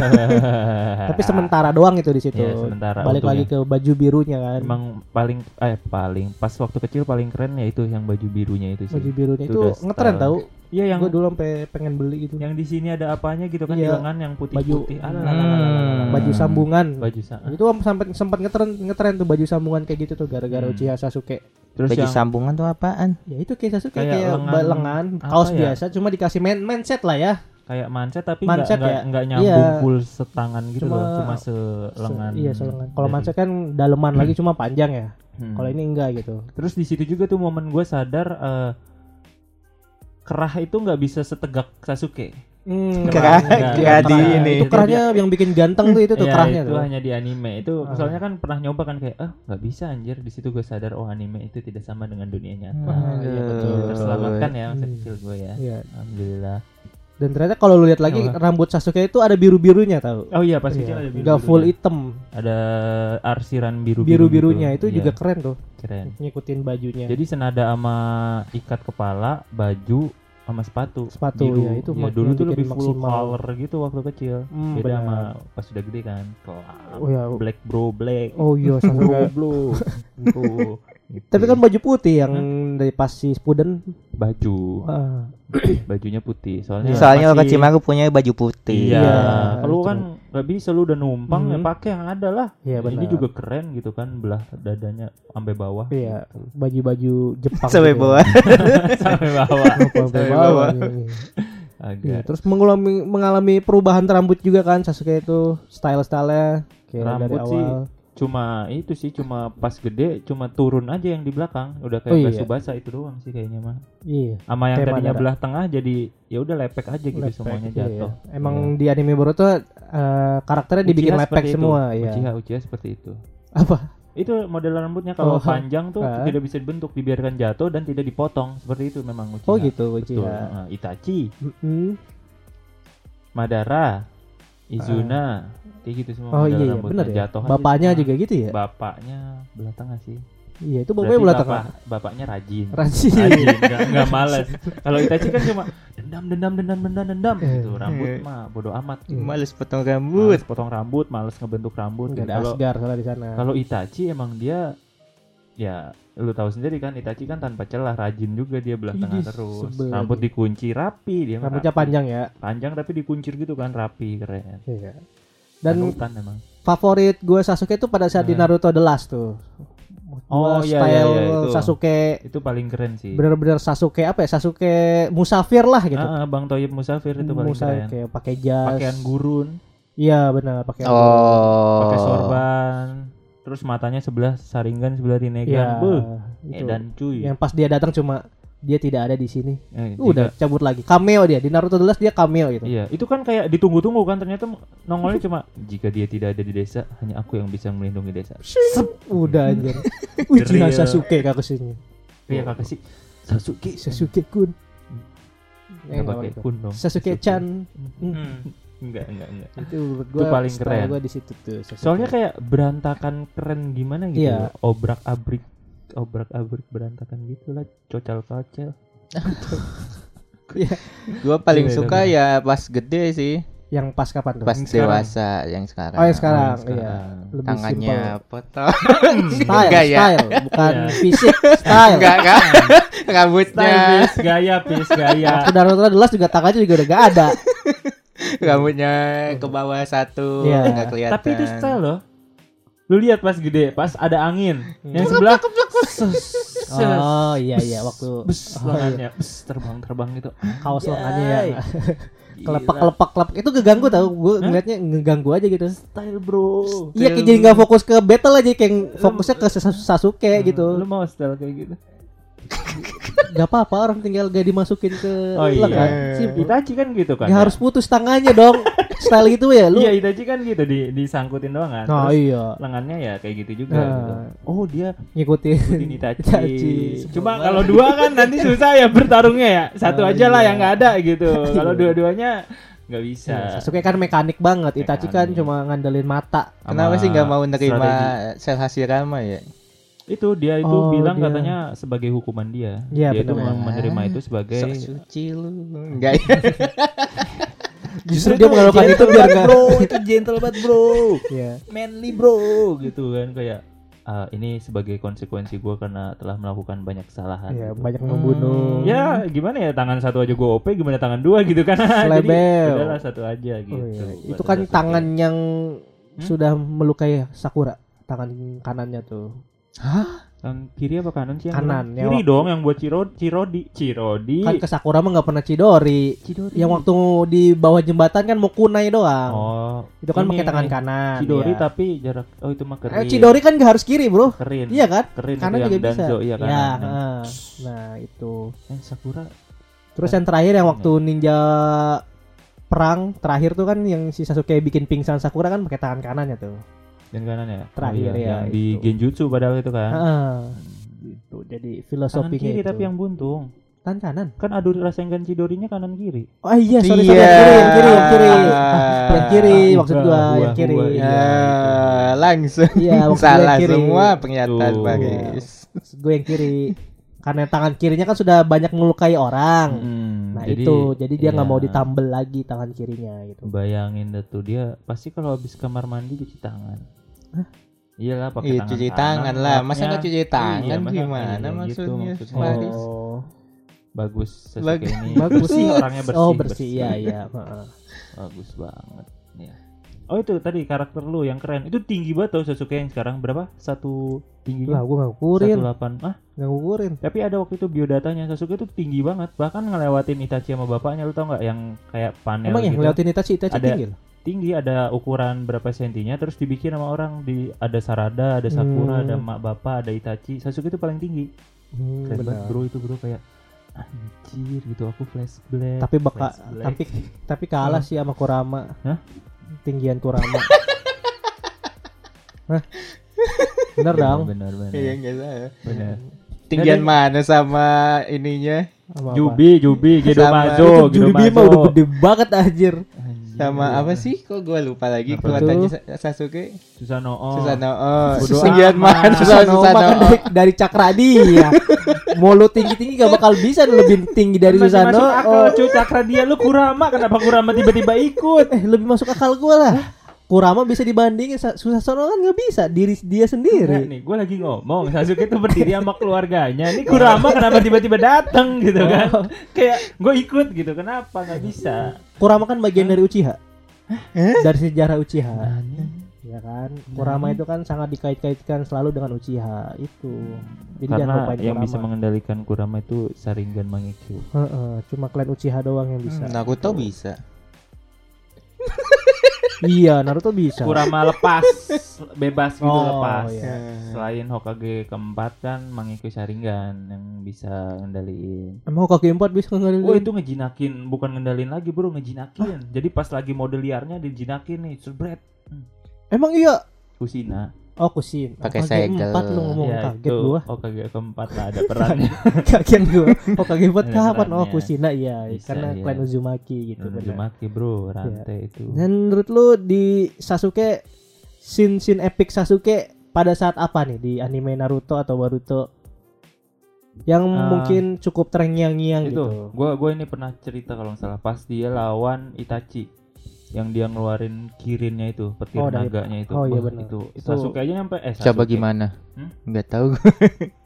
[SPEAKER 2] <laughs>
[SPEAKER 3] Tapi sementara doang itu di situ.
[SPEAKER 1] Iya, sementara
[SPEAKER 3] Balik
[SPEAKER 1] untungnya.
[SPEAKER 3] lagi ke baju birunya kan.
[SPEAKER 1] emang paling eh paling pas waktu kecil paling keren ya itu yang baju birunya itu sih
[SPEAKER 3] baju birunya
[SPEAKER 1] Itu
[SPEAKER 3] itu ngetren tau
[SPEAKER 1] iya yang
[SPEAKER 3] gue dulu sampai pengen beli gitu
[SPEAKER 1] yang di sini ada apanya gitu kan di
[SPEAKER 3] Iya.
[SPEAKER 1] lengan yang putih
[SPEAKER 3] Baju-
[SPEAKER 1] putih
[SPEAKER 2] Hmm.
[SPEAKER 3] baju sambungan
[SPEAKER 1] baju sa-
[SPEAKER 3] itu sempat sempat ngetren ngetren tuh baju sambungan kayak gitu tuh gara-gara
[SPEAKER 1] Hmm.
[SPEAKER 3] Uchiha Sasuke
[SPEAKER 1] terus
[SPEAKER 2] Baju
[SPEAKER 1] yang
[SPEAKER 2] sambungan tuh apaan?
[SPEAKER 3] ya itu kayak Sasuke
[SPEAKER 1] Kayak
[SPEAKER 3] kayak,
[SPEAKER 1] lengan-
[SPEAKER 3] lengan, kaos
[SPEAKER 1] ya?
[SPEAKER 3] biasa cuma dikasih main mindset lah ya
[SPEAKER 1] kayak manset tapi
[SPEAKER 3] Manset
[SPEAKER 1] nggak
[SPEAKER 3] ya?
[SPEAKER 1] nggak nggak nyambung
[SPEAKER 3] Iya.
[SPEAKER 1] full setangan gitu
[SPEAKER 3] Cuma-
[SPEAKER 1] loh cuma selengan
[SPEAKER 3] Se- iya selengan kalau mindset kan daleman lagi cuma panjang ya
[SPEAKER 1] Hmm.
[SPEAKER 3] kalau ini enggak gitu
[SPEAKER 1] terus di situ juga tuh momen gue sadar eh, kerah itu nggak bisa setegak Sasuke
[SPEAKER 3] Hmm,
[SPEAKER 2] Kerah, kerah di
[SPEAKER 3] kerahnya.
[SPEAKER 2] ini.
[SPEAKER 3] itu kerahnya yang bikin ganteng tuh itu tuh
[SPEAKER 1] Iya,
[SPEAKER 3] kerahnya
[SPEAKER 1] itu
[SPEAKER 3] tuh
[SPEAKER 1] hanya di anime itu
[SPEAKER 3] Ah.
[SPEAKER 1] soalnya kan pernah nyoba kan kayak ah nggak bisa anjir di situ gue sadar oh anime itu tidak sama dengan dunia nyata
[SPEAKER 3] Ah, iya, betul.
[SPEAKER 1] terselamatkan ya masa
[SPEAKER 3] Hmm.
[SPEAKER 1] kecil gue ya
[SPEAKER 3] Iya.
[SPEAKER 1] alhamdulillah
[SPEAKER 3] dan ternyata kalau lu lihat lagi
[SPEAKER 1] Apa?
[SPEAKER 3] rambut Sasuke itu ada biru birunya tau
[SPEAKER 1] oh iya pas
[SPEAKER 3] Iya,
[SPEAKER 1] kecil ada biru
[SPEAKER 3] full hitam
[SPEAKER 1] ada arsiran biru gitu.
[SPEAKER 3] itu
[SPEAKER 1] Iya,
[SPEAKER 3] juga keren tuh
[SPEAKER 1] keren
[SPEAKER 3] ngikutin bajunya
[SPEAKER 1] Jadi senada sama ikat kepala, baju, sama sepatu.
[SPEAKER 3] Sepatu,
[SPEAKER 1] Biru.
[SPEAKER 3] ya, itu mak-
[SPEAKER 1] dulu tuh lebih full
[SPEAKER 3] maksimal.
[SPEAKER 1] color gitu waktu kecil.
[SPEAKER 3] Hmm,
[SPEAKER 1] Beda
[SPEAKER 3] benar.
[SPEAKER 1] sama pas sudah gede kan. Kelam.
[SPEAKER 3] Oh ya.
[SPEAKER 1] Black bro black.
[SPEAKER 3] Oh iya Sasuke.
[SPEAKER 1] bro. bro. <laughs> Gitu.
[SPEAKER 3] Tapi kan baju putih yang dari pas si Spuden.
[SPEAKER 1] baju,
[SPEAKER 3] Ah, <clears throat>
[SPEAKER 1] bajunya putih. Soalnya
[SPEAKER 2] Soalnya
[SPEAKER 1] masih-
[SPEAKER 2] Orochimaru punya baju putih.
[SPEAKER 1] Iya,
[SPEAKER 3] Iya,
[SPEAKER 1] kalau kan nggak bisa lu udah numpang ya
[SPEAKER 3] Hmm.
[SPEAKER 1] pakai yang ada lah.
[SPEAKER 3] Iya,
[SPEAKER 1] Ini
[SPEAKER 3] benar.
[SPEAKER 1] juga keren gitu kan belah dadanya sampai bawah.
[SPEAKER 3] Iya,
[SPEAKER 1] gitu.
[SPEAKER 3] baju-baju Jepang.
[SPEAKER 2] Sampai
[SPEAKER 3] gitu. <laughs>
[SPEAKER 2] bawah.
[SPEAKER 1] sampai bawah.
[SPEAKER 3] Sampai
[SPEAKER 2] Sampai
[SPEAKER 3] bawah. Iya.
[SPEAKER 1] Agak.
[SPEAKER 3] Iya, terus mengalami mengalami perubahan rambut juga kan Sasuke itu style-stylenya kayak
[SPEAKER 1] Rambut
[SPEAKER 3] dari
[SPEAKER 1] sih
[SPEAKER 3] awal.
[SPEAKER 1] Cuma itu sih cuma pas gede cuma turun aja yang di belakang udah kayak
[SPEAKER 3] Oh, iya.
[SPEAKER 1] Tsubasa itu doang sih kayaknya mah
[SPEAKER 3] Iya.
[SPEAKER 1] sama yang
[SPEAKER 3] Kayak
[SPEAKER 1] tadinya belah tengah jadi ya udah lepek aja gitu
[SPEAKER 3] lepek,
[SPEAKER 1] semuanya
[SPEAKER 3] iya,
[SPEAKER 1] jatuh
[SPEAKER 3] iya. Emang di anime Boruto eh, karakternya dibikin
[SPEAKER 1] Uchiha
[SPEAKER 3] lepek
[SPEAKER 1] seperti itu.
[SPEAKER 3] semua, iya.
[SPEAKER 1] Uchiha Uchiha seperti itu
[SPEAKER 3] Apa?
[SPEAKER 1] itu model rambutnya kalau
[SPEAKER 3] Oh,
[SPEAKER 1] panjang tuh
[SPEAKER 3] ah.
[SPEAKER 1] tidak bisa dibentuk dibiarkan jatuh dan tidak dipotong seperti itu memang Uchiha
[SPEAKER 3] Oh gitu
[SPEAKER 1] betul
[SPEAKER 3] Uchiha.
[SPEAKER 1] Nah, Itachi
[SPEAKER 3] Mm-mm.
[SPEAKER 1] Madara Izuna kayak gitu semua
[SPEAKER 3] Oh iya, iya benar ya.
[SPEAKER 1] jatuh
[SPEAKER 3] Bapaknya
[SPEAKER 1] semua.
[SPEAKER 3] juga gitu ya?
[SPEAKER 1] bapaknya belah tengah sih
[SPEAKER 3] Iya, itu bapaknya belah
[SPEAKER 1] bapak-
[SPEAKER 3] tengah.
[SPEAKER 1] bapaknya rajin
[SPEAKER 3] Rajin.
[SPEAKER 1] Rajin, nggak nggak males. Kalau Itachi kan cuma dendam dendam dendam dendam dendam
[SPEAKER 3] Eh.
[SPEAKER 1] gitu. Rambut
[SPEAKER 2] Eh.
[SPEAKER 1] mah bodo amat.
[SPEAKER 2] Males potong rambut.
[SPEAKER 1] Males potong rambut, males ngebentuk rambut.
[SPEAKER 3] Enggak
[SPEAKER 1] gitu.
[SPEAKER 3] ada
[SPEAKER 1] Kalau
[SPEAKER 3] Asgar salah di sana.
[SPEAKER 1] kalau Itachi emang dia ya lu tahu sendiri kan Itachi kan tanpa celah rajin juga dia belah tengah terus.
[SPEAKER 3] sebel
[SPEAKER 1] Rambut dikunci rapi dia
[SPEAKER 3] Rambutnya
[SPEAKER 1] rapi.
[SPEAKER 3] panjang ya.
[SPEAKER 1] Panjang tapi dikuncir gitu kan rapi keren.
[SPEAKER 3] Iya. Dan
[SPEAKER 1] Panutan emang.
[SPEAKER 3] favorit gue Sasuke itu pada saat di
[SPEAKER 1] Nah.
[SPEAKER 3] Naruto The Last tuh.
[SPEAKER 1] Oh,
[SPEAKER 3] Gua
[SPEAKER 1] iya,
[SPEAKER 3] style
[SPEAKER 1] iya, iya, itu.
[SPEAKER 3] Sasuke
[SPEAKER 1] Itu paling keren sih.
[SPEAKER 3] bener-bener Sasuke apa ya? Sasuke musafir lah gitu.
[SPEAKER 1] Ah, ah, Bang Toyib Musafir itu paling keren.
[SPEAKER 3] musafir pakai jas.
[SPEAKER 1] Pakaian gurun.
[SPEAKER 3] Iya benar pakai
[SPEAKER 2] Oh.
[SPEAKER 1] pakai sorban terus matanya sebelah saringan sebelah
[SPEAKER 3] Iya.
[SPEAKER 1] Beuh,
[SPEAKER 3] itu.
[SPEAKER 1] edan cuy
[SPEAKER 3] Yang pas dia datang cuma dia tidak ada di sini.
[SPEAKER 1] Eh,
[SPEAKER 3] Udah cabut lagi. Cameo dia di Naruto The Last dia cameo gitu.
[SPEAKER 1] iya itu kan kayak ditunggu-tunggu kan ternyata nongolnya cuma jika dia tidak ada di desa hanya aku yang bisa melindungi desa
[SPEAKER 3] Udah anjir. <laughs> Uchiha. Sasuke kakaknya.
[SPEAKER 1] iya kakak sih Sasuke
[SPEAKER 3] Sasuke Kun.
[SPEAKER 1] nggak pakai kun dong
[SPEAKER 3] Sasuke Chan.
[SPEAKER 1] Hmm. enggak enggak enggak
[SPEAKER 3] Itu menurut gua
[SPEAKER 1] paling
[SPEAKER 3] style
[SPEAKER 1] keren.
[SPEAKER 3] gua di situ tuh. Sasuke.
[SPEAKER 1] soalnya kayak berantakan keren gimana gitu
[SPEAKER 3] Iya.
[SPEAKER 1] obrak abrik obrak abrik berantakan gitu lah cocal kocel <laughs>
[SPEAKER 4] Gua paling
[SPEAKER 1] Iya,
[SPEAKER 4] suka ya pas gede sih,
[SPEAKER 3] yang pas kapan tuh?
[SPEAKER 4] pas
[SPEAKER 1] Yang sekarang.
[SPEAKER 4] dewasa yang sekarang.
[SPEAKER 3] Oh, yang sekarang,
[SPEAKER 1] Oh, yang
[SPEAKER 3] iya.
[SPEAKER 1] sekarang.
[SPEAKER 3] Lebih
[SPEAKER 4] Tangannya potong. <laughs>
[SPEAKER 3] Style,
[SPEAKER 4] Enggak ya?
[SPEAKER 3] style, bukan
[SPEAKER 1] Iya.
[SPEAKER 3] fisik, style.
[SPEAKER 4] Enggak kan? <laughs> Rambutnya
[SPEAKER 1] Stylish, gaya pis gaya
[SPEAKER 3] Waktu Naruto jelas juga tangannya juga udah gak ada.
[SPEAKER 4] rambutnya ke bawah satu
[SPEAKER 3] Iya.
[SPEAKER 4] enggak kelihatan.
[SPEAKER 1] tapi itu style loh lu lihat pas gede pas ada angin.
[SPEAKER 3] Hmm.
[SPEAKER 1] yang sebelah
[SPEAKER 3] Oh iya iya waktu
[SPEAKER 1] bes
[SPEAKER 3] oh, iya.
[SPEAKER 1] lengannya bes terbang terbang gitu.
[SPEAKER 3] Kaos lengannya ya. Kelepak kelepak kelepak itu ngeganggu tau gue ngeliatnya ngeganggu aja gitu.
[SPEAKER 1] Style bro.
[SPEAKER 3] Iya kayak jadi nggak fokus ke battle aja kayak fokusnya ke Sas- Sasuke gitu.
[SPEAKER 1] lu mau style kayak gitu
[SPEAKER 3] Gak apa-apa orang tinggal gak dimasukin ke
[SPEAKER 1] oh iya.
[SPEAKER 3] lengan
[SPEAKER 4] Sim-
[SPEAKER 1] Itachi kan gitu kan
[SPEAKER 3] ya harus putus tangannya dong. <laughs> Style gitu ya lu.
[SPEAKER 1] Iya Itachi kan gitu di disangkutin doang kan.
[SPEAKER 3] Oh
[SPEAKER 1] Terus
[SPEAKER 3] iya.
[SPEAKER 1] lengannya ya kayak gitu juga
[SPEAKER 3] Nah.
[SPEAKER 1] gitu. oh dia
[SPEAKER 3] ngikutin
[SPEAKER 1] ikutin Itachi,
[SPEAKER 3] Itachi.
[SPEAKER 1] cuma kalau dua kan nanti susah ya bertarungnya ya. Satu
[SPEAKER 3] Oh,
[SPEAKER 1] aja lah
[SPEAKER 3] iya.
[SPEAKER 1] yang nggak ada gitu. <laughs> Kalau dua-duanya nggak bisa.
[SPEAKER 3] Iya, Sasuke kan mekanik banget. Itachi kan
[SPEAKER 1] Mekanik.
[SPEAKER 3] cuma ngandelin mata.
[SPEAKER 4] Kenapa sih nggak mau nerima
[SPEAKER 1] strategi.
[SPEAKER 4] sel Hashirama ya?
[SPEAKER 1] Itu dia itu
[SPEAKER 3] Oh,
[SPEAKER 1] bilang
[SPEAKER 3] dia.
[SPEAKER 1] katanya sebagai hukuman dia
[SPEAKER 3] Iya,
[SPEAKER 1] dia itu
[SPEAKER 3] benar.
[SPEAKER 1] mem- menerima itu sebagai
[SPEAKER 4] Sok suci lu. Enggak ya? <laughs>
[SPEAKER 3] justru dia mengeluarkan itu biar gak
[SPEAKER 1] bro itu gentle banget bro <laughs>
[SPEAKER 3] Iya.
[SPEAKER 1] manly bro gitu kan kayak ah, ini sebagai konsekuensi gue karena telah melakukan banyak kesalahan
[SPEAKER 3] Iya,
[SPEAKER 1] gitu.
[SPEAKER 3] banyak membunuh
[SPEAKER 1] ya gimana ya tangan satu aja gue OP gimana tangan dua gitu kan <laughs> jadi
[SPEAKER 3] Selebel.
[SPEAKER 1] udahlah satu aja
[SPEAKER 3] Oh,
[SPEAKER 1] gitu
[SPEAKER 3] iya.
[SPEAKER 1] Buat
[SPEAKER 3] Itu kan tangan yang
[SPEAKER 1] Hmm?
[SPEAKER 3] sudah melukai Sakura. Tangan kanannya tuh.
[SPEAKER 1] Tangan kiri apa kanan sih yang
[SPEAKER 3] Kanan, yang
[SPEAKER 1] kiri
[SPEAKER 3] waktu-
[SPEAKER 1] dong yang buat Ciro Cirodi Cirodi
[SPEAKER 3] Kan ke Sakura mah nggak pernah Chidori.
[SPEAKER 1] Chidori
[SPEAKER 3] Yang waktu di bawah jembatan kan mau kunai doang.
[SPEAKER 1] oh
[SPEAKER 3] itu kan pakai tangan
[SPEAKER 1] ini.
[SPEAKER 3] kanan.
[SPEAKER 1] Chidori
[SPEAKER 3] iya.
[SPEAKER 1] tapi jarak oh itu mah keren
[SPEAKER 3] Eh, Chidori kan gak harus kiri, Bro.
[SPEAKER 1] keren
[SPEAKER 3] Iya kan?
[SPEAKER 1] keren
[SPEAKER 3] Kanan juga bisa.
[SPEAKER 1] Danzo iya kan
[SPEAKER 3] Ya, heeh. Nah, itu.
[SPEAKER 1] eh, Sakura
[SPEAKER 3] Terus yang terakhir yang waktu ninja perang terakhir tuh kan yang si Sasuke bikin pingsan Sakura kan pakai tangan kanannya tuh.
[SPEAKER 1] Dan kanan ya
[SPEAKER 3] Terakhir
[SPEAKER 1] oh, iya,
[SPEAKER 3] ya,
[SPEAKER 1] yang di
[SPEAKER 3] itu.
[SPEAKER 1] Genjutsu padahal itu kan
[SPEAKER 3] Heeh. Gitu. Jadi
[SPEAKER 1] tangan
[SPEAKER 3] filosofinya
[SPEAKER 1] kiri
[SPEAKER 3] itu.
[SPEAKER 1] tapi yang buntung
[SPEAKER 3] tangan kanan.
[SPEAKER 1] kan adu Rasengan Chidorinya kanan kiri
[SPEAKER 3] Oh iya, sorry, sorry,
[SPEAKER 4] Iya.
[SPEAKER 3] yang kiri, yang kiri, yang kiri. yang kiri
[SPEAKER 1] Ah,
[SPEAKER 3] maksud
[SPEAKER 1] gua,
[SPEAKER 3] gua, yang kiri.
[SPEAKER 1] gua,
[SPEAKER 4] Ya,
[SPEAKER 1] Iya,
[SPEAKER 4] langsung
[SPEAKER 3] Iya, <laughs>
[SPEAKER 4] salah
[SPEAKER 3] kiri.
[SPEAKER 4] semua pernyataan. Baris.
[SPEAKER 3] Gue yang kiri. Karena tangan kirinya kan sudah banyak melukai orang.
[SPEAKER 1] Hmm,
[SPEAKER 3] Nah
[SPEAKER 1] jadi,
[SPEAKER 3] itu, jadi dia nggak
[SPEAKER 1] iya.
[SPEAKER 3] mau ditambel lagi tangan kirinya gitu.
[SPEAKER 1] bayangin deh tuh dia pasti kalau habis kamar mandi cuci tangan iyalah pakai
[SPEAKER 4] Iya
[SPEAKER 1] tangan
[SPEAKER 4] cuci tangan lah. Masa nggak cuci tangan
[SPEAKER 1] Iya, masa-
[SPEAKER 4] gimana
[SPEAKER 1] iya, gitu
[SPEAKER 4] maksudnya?
[SPEAKER 1] maksudnya.
[SPEAKER 4] Baris?
[SPEAKER 3] Oh,
[SPEAKER 1] bagus <laughs>
[SPEAKER 4] Bagus.
[SPEAKER 1] ini
[SPEAKER 3] Bagus.
[SPEAKER 1] bersih orangnya bersih
[SPEAKER 3] oh bersih, iya iya. <laughs> Heeh.
[SPEAKER 1] bagus banget ya oh itu tadi karakter lu yang keren itu tinggi banget tuh Sasuke yang sekarang berapa satu
[SPEAKER 3] Lah
[SPEAKER 1] tingginya
[SPEAKER 3] gue nggak ngukurin,
[SPEAKER 1] satu delapan ah
[SPEAKER 3] nggak ngukurin.
[SPEAKER 1] tapi ada waktu itu biodatanya Sasuke itu tinggi banget bahkan ngelewatin Itachi sama bapaknya lu tau nggak yang kayak panel
[SPEAKER 3] Emang ya
[SPEAKER 1] gitu
[SPEAKER 3] ngeliatin Itachi, Itachi
[SPEAKER 1] Ada-
[SPEAKER 3] tinggi loh.
[SPEAKER 1] Tinggi ada ukuran berapa sentinya terus dibikin sama orang di ada Sarada ada Sakura
[SPEAKER 3] Hmm.
[SPEAKER 1] ada mak bapak ada Itachi Sasuke itu paling tinggi
[SPEAKER 3] Hmm,
[SPEAKER 1] keren banget bro itu bro kayak anjir gitu aku flashback
[SPEAKER 3] Tapi baka,
[SPEAKER 1] flashback.
[SPEAKER 3] tapi tapi kalah sih sama Kurama.
[SPEAKER 1] Hah?
[SPEAKER 3] Tinggian Kurama. <laughs> Hah? Bener dong.
[SPEAKER 1] benar benar
[SPEAKER 4] Iya enggak salah.
[SPEAKER 1] benar
[SPEAKER 4] Tinggian
[SPEAKER 1] Jadi-
[SPEAKER 4] mana sama ininya?
[SPEAKER 3] Sama apa?
[SPEAKER 1] Jubi Jubi Gedo Mazo
[SPEAKER 3] Juribi mah udah gede banget anjir.
[SPEAKER 4] Sama apa sih? Kok gua lupa lagi kekuatannya Sasuke?
[SPEAKER 1] Susanoo
[SPEAKER 4] Susanoo. Oh, tinggian
[SPEAKER 1] amat.
[SPEAKER 4] mana
[SPEAKER 3] Susanoo
[SPEAKER 4] Susanoo?
[SPEAKER 3] dari, dari cakra dia. <laughs> Mau lu tinggi-tinggi gak bakal bisa lebih tinggi dari
[SPEAKER 1] Masih
[SPEAKER 3] Susanoo.
[SPEAKER 1] masuk akal
[SPEAKER 3] Oh,
[SPEAKER 1] cuy cakra dia lu Kurama kenapa Kurama tiba-tiba ikut
[SPEAKER 3] eh lebih masuk akal gua lah. Kurama bisa dibandingin Sa- Susanoo kan nggak bisa diri dia
[SPEAKER 1] Enggak
[SPEAKER 3] sendiri.
[SPEAKER 1] nih, gue lagi ngomong Sasuke itu berdiri sama keluarganya. Ini <laughs> Kurama kenapa tiba-tiba datang gitu kan? Kayak gue ikut gitu. Kenapa nggak bisa?
[SPEAKER 3] Kurama kan bagian dari Uchiha. Dari sejarah Uchiha. Ya kan? Kurama itu kan sangat dikait-kaitkan selalu dengan Uchiha itu. Jadi jangan
[SPEAKER 1] Karena yang
[SPEAKER 3] Kurama.
[SPEAKER 1] bisa mengendalikan Kurama itu Sharingan Mangekyo.
[SPEAKER 3] Heeh, cuma klan Uchiha doang yang bisa.
[SPEAKER 4] Naruto bisa. <laughs>
[SPEAKER 3] iya, Naruto bisa.
[SPEAKER 1] Kurama lepas, bebas gitu
[SPEAKER 3] Oh,
[SPEAKER 1] lepas.
[SPEAKER 3] iya.
[SPEAKER 1] Selain Hokage keempat kan Mangekyo Sharingan yang bisa ngendaliin.
[SPEAKER 3] Emang Hokage 4 bisa ngendalin?
[SPEAKER 1] Oh itu ngejinakin, bukan ngendalin lagi bro, ngejinakin. Jadi pas lagi mode liarnya dijinakin nih, sebret.
[SPEAKER 3] Emang iya.
[SPEAKER 1] Kusina.
[SPEAKER 3] Oh Kusin.
[SPEAKER 4] Pakai
[SPEAKER 3] OKG
[SPEAKER 4] segel.
[SPEAKER 3] 4 lu ngomong
[SPEAKER 1] Ya,
[SPEAKER 3] kaget
[SPEAKER 1] itu
[SPEAKER 3] gua.
[SPEAKER 1] OKG keempat lah ada perannya.
[SPEAKER 3] Kaget gua. OKG 4
[SPEAKER 1] Ada
[SPEAKER 3] kapan? Oh. Kusina iya
[SPEAKER 1] Bisa,
[SPEAKER 3] karena
[SPEAKER 1] iya.
[SPEAKER 3] klan Uzumaki gitu benar.
[SPEAKER 1] Uzumaki bro, rantai itu.
[SPEAKER 3] Dan menurut lu di Sasuke scene scene epic Sasuke pada saat apa nih di anime Naruto atau Boruto yang
[SPEAKER 1] Ah.
[SPEAKER 3] mungkin cukup terngiang-ngiang
[SPEAKER 1] itu
[SPEAKER 3] gitu.
[SPEAKER 1] gua gua ini pernah cerita kalau nggak salah pas dia lawan Itachi yang dia ngeluarin kirinnya itu petir
[SPEAKER 3] Oh,
[SPEAKER 1] naganya itu
[SPEAKER 3] oh, iya benar.
[SPEAKER 1] itu
[SPEAKER 3] Itu-
[SPEAKER 1] Sasuke aja nyampe eh
[SPEAKER 4] Coba
[SPEAKER 1] Sasuke.
[SPEAKER 4] gimana?
[SPEAKER 1] Hmm?
[SPEAKER 4] Nggak tahu.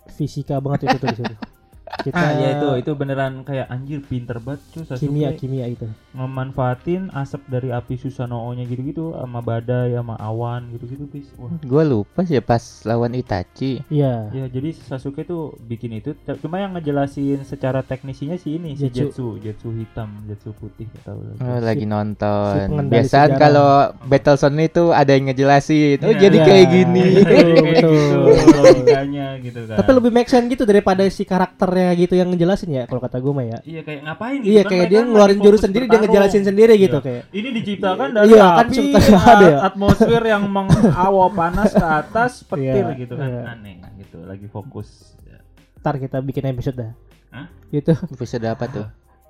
[SPEAKER 3] Fisika banget itu tuh di situ. <laughs> Kita
[SPEAKER 1] ah ya itu itu beneran kayak anjir pinter banget cuy Sasuke
[SPEAKER 3] kimia kimia itu.
[SPEAKER 1] memanfaatin asap dari api Susanoo-nya gitu-gitu sama badai sama awan gitu-gitu bis wah
[SPEAKER 4] Gua lupa sih pas lawan Itachi.
[SPEAKER 3] Iya.
[SPEAKER 1] Ya jadi Sasuke tuh bikin itu cuma yang ngejelasin secara teknisinya sih ini si
[SPEAKER 3] Jetsu.
[SPEAKER 1] Jetsu, hitam, Jetsu putih lagi.
[SPEAKER 4] Oh, lagi
[SPEAKER 3] si
[SPEAKER 4] nonton. Biasaan
[SPEAKER 3] sejarah.
[SPEAKER 4] kalau Battlezone itu ada yang ngejelasin. Oh,
[SPEAKER 1] Iya.
[SPEAKER 4] jadi
[SPEAKER 3] Iya.
[SPEAKER 4] kayak gini.
[SPEAKER 3] Betul,
[SPEAKER 1] Kayak
[SPEAKER 3] betul,
[SPEAKER 1] gitu
[SPEAKER 3] betul.
[SPEAKER 1] logikanya gitu kan.
[SPEAKER 3] Tapi lebih make sense gitu daripada si karakternya gitu yang ngejelasin ya kalau kata gue mah ya.
[SPEAKER 1] Iya kayak ngapain gitu
[SPEAKER 3] Iya
[SPEAKER 1] kan,
[SPEAKER 3] kayak dia
[SPEAKER 1] kan
[SPEAKER 3] ngeluarin jurus sendiri dia
[SPEAKER 1] bertarung.
[SPEAKER 3] ngejelasin sendiri gitu
[SPEAKER 1] Iya.
[SPEAKER 3] kayak.
[SPEAKER 1] Ini diciptakan dari
[SPEAKER 3] Iya, kan
[SPEAKER 1] api,
[SPEAKER 3] suka ada ya.
[SPEAKER 1] atmosfer yang mengawa <laughs> panas ke atas petir
[SPEAKER 3] Iya,
[SPEAKER 1] gitu kan
[SPEAKER 3] iya.
[SPEAKER 1] aneh gitu lagi fokus. Ya.
[SPEAKER 3] Ntar kita bikin episode dah.
[SPEAKER 1] Hah?
[SPEAKER 3] Gitu.
[SPEAKER 4] Episode apa tuh?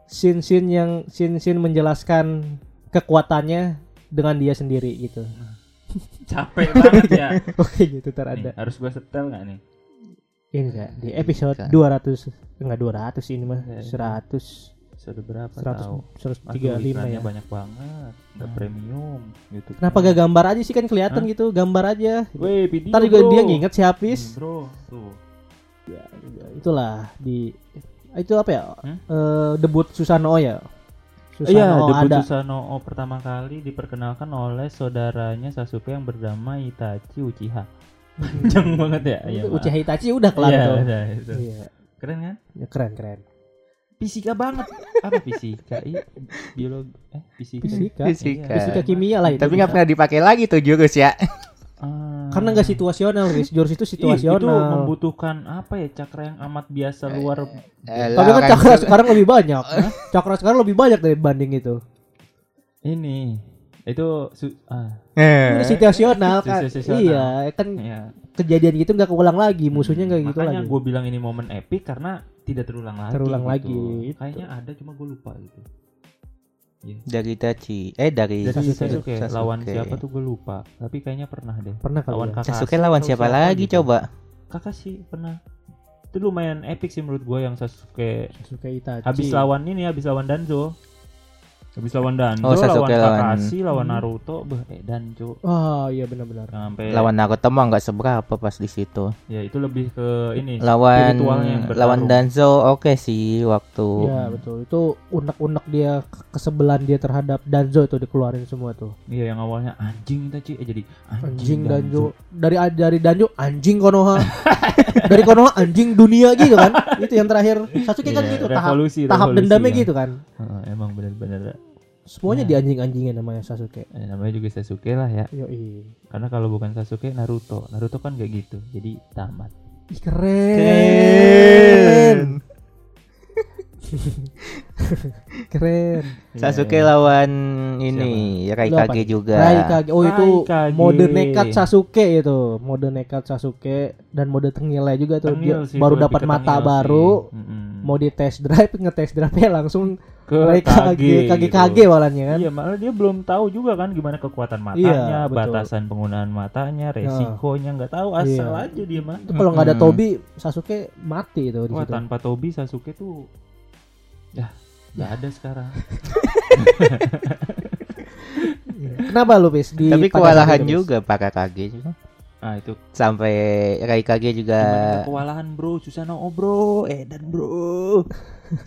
[SPEAKER 3] Scene-scene yang scene-scene menjelaskan kekuatannya dengan dia sendiri gitu.
[SPEAKER 1] Capek banget ya. <laughs>
[SPEAKER 3] Oke gitu ntar
[SPEAKER 1] Nih,
[SPEAKER 3] ada.
[SPEAKER 1] harus gua setel nggak nih?
[SPEAKER 3] Ini ya di episode
[SPEAKER 4] Kan.
[SPEAKER 3] 200 enggak 200 ini mah
[SPEAKER 1] Iya, iya.
[SPEAKER 3] 100
[SPEAKER 1] Sudah berapa
[SPEAKER 3] 100
[SPEAKER 1] tahu?
[SPEAKER 3] 135
[SPEAKER 1] Aduh, iklannya
[SPEAKER 3] ya.
[SPEAKER 1] banyak banget. Udah
[SPEAKER 3] Hmm.
[SPEAKER 1] premium gitu.
[SPEAKER 3] Kenapa gak gambar aja sih kan kelihatan
[SPEAKER 1] Hah?
[SPEAKER 3] gitu, gambar aja.
[SPEAKER 1] Weh, video.
[SPEAKER 3] Ntar juga
[SPEAKER 1] bro.
[SPEAKER 3] dia nginget si Hafiz.
[SPEAKER 1] Hmm, bro, tuh.
[SPEAKER 3] Ya, itulah di itu apa ya?
[SPEAKER 1] Hmm?
[SPEAKER 3] Eh, debut Susanoo ya.
[SPEAKER 1] Iya,
[SPEAKER 3] Susanoo
[SPEAKER 1] debut
[SPEAKER 3] ada.
[SPEAKER 1] Susanoo pertama kali diperkenalkan oleh saudaranya Sasuke yang bernama Itachi Uchiha. Panjang <laughs> banget ya. Iya, maaf.
[SPEAKER 3] Uchiha Itachi udah kelar
[SPEAKER 1] Iya,
[SPEAKER 3] tuh.
[SPEAKER 1] udah, itu.
[SPEAKER 3] Iya,
[SPEAKER 1] Keren kan?
[SPEAKER 3] ya, keren keren.
[SPEAKER 1] Fisika banget. Apa fisika? Iya, biologi. Eh, fisika.
[SPEAKER 3] Fisika.
[SPEAKER 4] Fisika.
[SPEAKER 1] Iya.
[SPEAKER 3] Fisika kimia lah itu.
[SPEAKER 4] Tapi nggak pernah dipakai lagi tuh jurus ya.
[SPEAKER 1] Ah.
[SPEAKER 3] Karena nggak situasional, guys. Jurus itu
[SPEAKER 1] Ih, itu
[SPEAKER 3] situasional.
[SPEAKER 1] membutuhkan apa ya cakra yang amat biasa luar
[SPEAKER 4] Eh,
[SPEAKER 3] Tapi kan cakra
[SPEAKER 4] kan-
[SPEAKER 3] sekarang lebih banyak. <laughs> Cakra sekarang lebih banyak dari banding itu.
[SPEAKER 1] ini itu su- ah
[SPEAKER 3] Ini
[SPEAKER 4] Eh.
[SPEAKER 3] situasional kan.
[SPEAKER 1] Situasional.
[SPEAKER 3] Iya, kan
[SPEAKER 1] ya
[SPEAKER 3] kejadian gitu nggak keulang lagi. Musuhnya nggak gitu
[SPEAKER 1] makanya
[SPEAKER 3] lagi.
[SPEAKER 1] gue bilang ini momen epic karena tidak terulang lagi
[SPEAKER 3] Terulang
[SPEAKER 1] gitu.
[SPEAKER 3] lagi, itu.
[SPEAKER 1] kayaknya ada cuma gue lupa gitu
[SPEAKER 4] dari Itachi. Eh dari
[SPEAKER 1] dari
[SPEAKER 3] Sasuke.
[SPEAKER 1] Sasuke,
[SPEAKER 4] Sasuke.
[SPEAKER 1] lawan siapa tuh gue lupa tapi kayaknya pernah deh
[SPEAKER 3] Pernah kali
[SPEAKER 1] lawan
[SPEAKER 3] ya?
[SPEAKER 1] Kakashi
[SPEAKER 4] Sasuke lawan siapa lagi
[SPEAKER 1] gitu.
[SPEAKER 4] coba?
[SPEAKER 1] Kakashi pernah itu lumayan epic sih menurut gue yang Sasuke
[SPEAKER 3] Sasuke Itachi.
[SPEAKER 1] habis lawan ini habis lawan Danzo habis lawan Danzo
[SPEAKER 4] Oh, Sasuke
[SPEAKER 1] lawan
[SPEAKER 4] lawan-
[SPEAKER 1] Kakashi lawan
[SPEAKER 3] Hmm.
[SPEAKER 1] Naruto bah eh Danzo
[SPEAKER 3] Oh iya benar-benar.
[SPEAKER 1] sampai
[SPEAKER 4] Lawan Naruto mah nggak seberapa pas di situ.
[SPEAKER 1] ya itu lebih ke ini
[SPEAKER 4] Lawan lawan. Danzo oke sih waktu
[SPEAKER 3] Iya betul. Itu unek-unek dia ke- kesebelan dia terhadap Danzo itu dikeluarin semua tuh.
[SPEAKER 1] Iya yang awalnya anjing Itachi eh jadi anjing,
[SPEAKER 3] Anjing Danzo. Dari dari Danzo anjing Konoha. <laughs> dari Konoha anjing dunia gitu kan. itu yang terakhir Sasuke kan
[SPEAKER 1] Iya,
[SPEAKER 3] gitu tahap
[SPEAKER 1] revolusi,
[SPEAKER 3] tahap
[SPEAKER 1] revolusi
[SPEAKER 3] dendamnya
[SPEAKER 1] kan.
[SPEAKER 3] gitu kan.
[SPEAKER 1] Heeh, emang benar-benar
[SPEAKER 3] Semuanya
[SPEAKER 1] Nah.
[SPEAKER 3] dianjing-anjingin namanya Sasuke.
[SPEAKER 1] eh, namanya juga Sasuke lah ya
[SPEAKER 3] Yoi.
[SPEAKER 1] karena kalau bukan Sasuke Naruto Naruto kan gak gitu jadi tamat
[SPEAKER 3] Ih, keren. keren. <laughs>
[SPEAKER 4] Sasuke
[SPEAKER 1] Iya,
[SPEAKER 4] lawan ini
[SPEAKER 3] Lu
[SPEAKER 4] Raikage
[SPEAKER 3] apa?
[SPEAKER 4] juga.
[SPEAKER 3] Raikage. Oh itu
[SPEAKER 1] Raikage.
[SPEAKER 3] mode nekat Sasuke itu. Mode nekat Sasuke dan mode tengilnya juga tuh.
[SPEAKER 1] Tengil
[SPEAKER 3] Dia
[SPEAKER 1] sih,
[SPEAKER 3] baru dapat mata baru.
[SPEAKER 1] sih. Mm-mm.
[SPEAKER 3] Mau di test drive, ngetest drive langsung
[SPEAKER 1] ke
[SPEAKER 3] Raikage, kage kage walanya kan.
[SPEAKER 1] Iya, malah dia belum tahu juga kan gimana kekuatan
[SPEAKER 3] Iya,
[SPEAKER 1] matanya,
[SPEAKER 3] betul.
[SPEAKER 1] batasan penggunaan matanya, resikonya nggak tahu asal
[SPEAKER 3] Iya.
[SPEAKER 1] aja dia mah.
[SPEAKER 3] Itu kalau nggak ada
[SPEAKER 4] Mm-mm.
[SPEAKER 3] Tobi, Sasuke mati itu di
[SPEAKER 1] Wah,
[SPEAKER 3] situ.
[SPEAKER 1] tanpa Tobi Sasuke tuh ya nggak ada sekarang. <laughs>
[SPEAKER 3] Kenapa lu Pis? Di
[SPEAKER 4] Tapi kewalahan juga Pak Raikage juga.
[SPEAKER 1] Ah, itu
[SPEAKER 4] Sampai Raikage juga
[SPEAKER 1] Gimana kewalahan bro, Susanoo bro, Edan bro,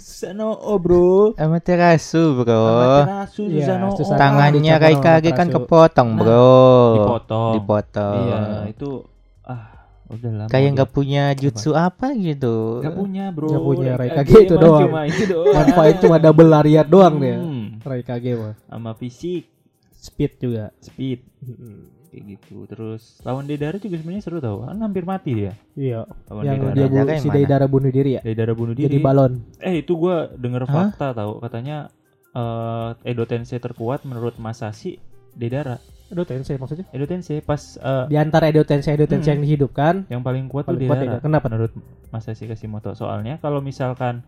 [SPEAKER 1] Susanoo bro,
[SPEAKER 4] Amaterasu, Bro.
[SPEAKER 1] Amaterasu,
[SPEAKER 3] Iya,
[SPEAKER 1] Susanoo,
[SPEAKER 3] Susanoo.
[SPEAKER 4] Tangannya
[SPEAKER 3] Dicapur sama
[SPEAKER 4] Raikage kan kepotong,
[SPEAKER 1] Nah,
[SPEAKER 4] Bro.
[SPEAKER 1] dipotong.
[SPEAKER 4] Dipotong.
[SPEAKER 1] Iya, itu ah udah lama.
[SPEAKER 4] Kayak nggak punya jutsu apa gitu.
[SPEAKER 1] nggak punya bro.
[SPEAKER 3] Nggak punya,
[SPEAKER 1] Raikage
[SPEAKER 3] Raikage itu doang.
[SPEAKER 1] Cuma itu doang.
[SPEAKER 3] Manfaat cuma double lariat doang dia.
[SPEAKER 1] Hmm,
[SPEAKER 3] Raikage mah.
[SPEAKER 1] Sama fisik,
[SPEAKER 3] Speed juga.
[SPEAKER 1] speed kayak gitu. Terus lawan Deidara juga sebenarnya seru tau. Kan hampir mati dia.
[SPEAKER 3] Iya.
[SPEAKER 1] Lawan
[SPEAKER 3] Yang
[SPEAKER 1] Deidara.
[SPEAKER 3] dia bu-
[SPEAKER 4] yang
[SPEAKER 3] si
[SPEAKER 4] mana?
[SPEAKER 3] Deidara bunuh diri ya.
[SPEAKER 1] Deidara bunuh diri.
[SPEAKER 3] Jadi balon.
[SPEAKER 1] Eh itu gua denger
[SPEAKER 4] Hah?
[SPEAKER 1] fakta tahu katanya eh Edo Tensei terkuat menurut Masashi Deidara.
[SPEAKER 3] Edo Tensei maksudnya?
[SPEAKER 1] Edo Tensei pas eh,
[SPEAKER 3] Di antara Edo Tensei Edo Tensei
[SPEAKER 1] Hmm.
[SPEAKER 3] yang dihidupkan,
[SPEAKER 1] yang paling kuat tuh
[SPEAKER 3] Paling kuat
[SPEAKER 1] Deidara.
[SPEAKER 3] Deidara. Kenapa?
[SPEAKER 1] Menurut Masashi Kashimoto. Soalnya kalau misalkan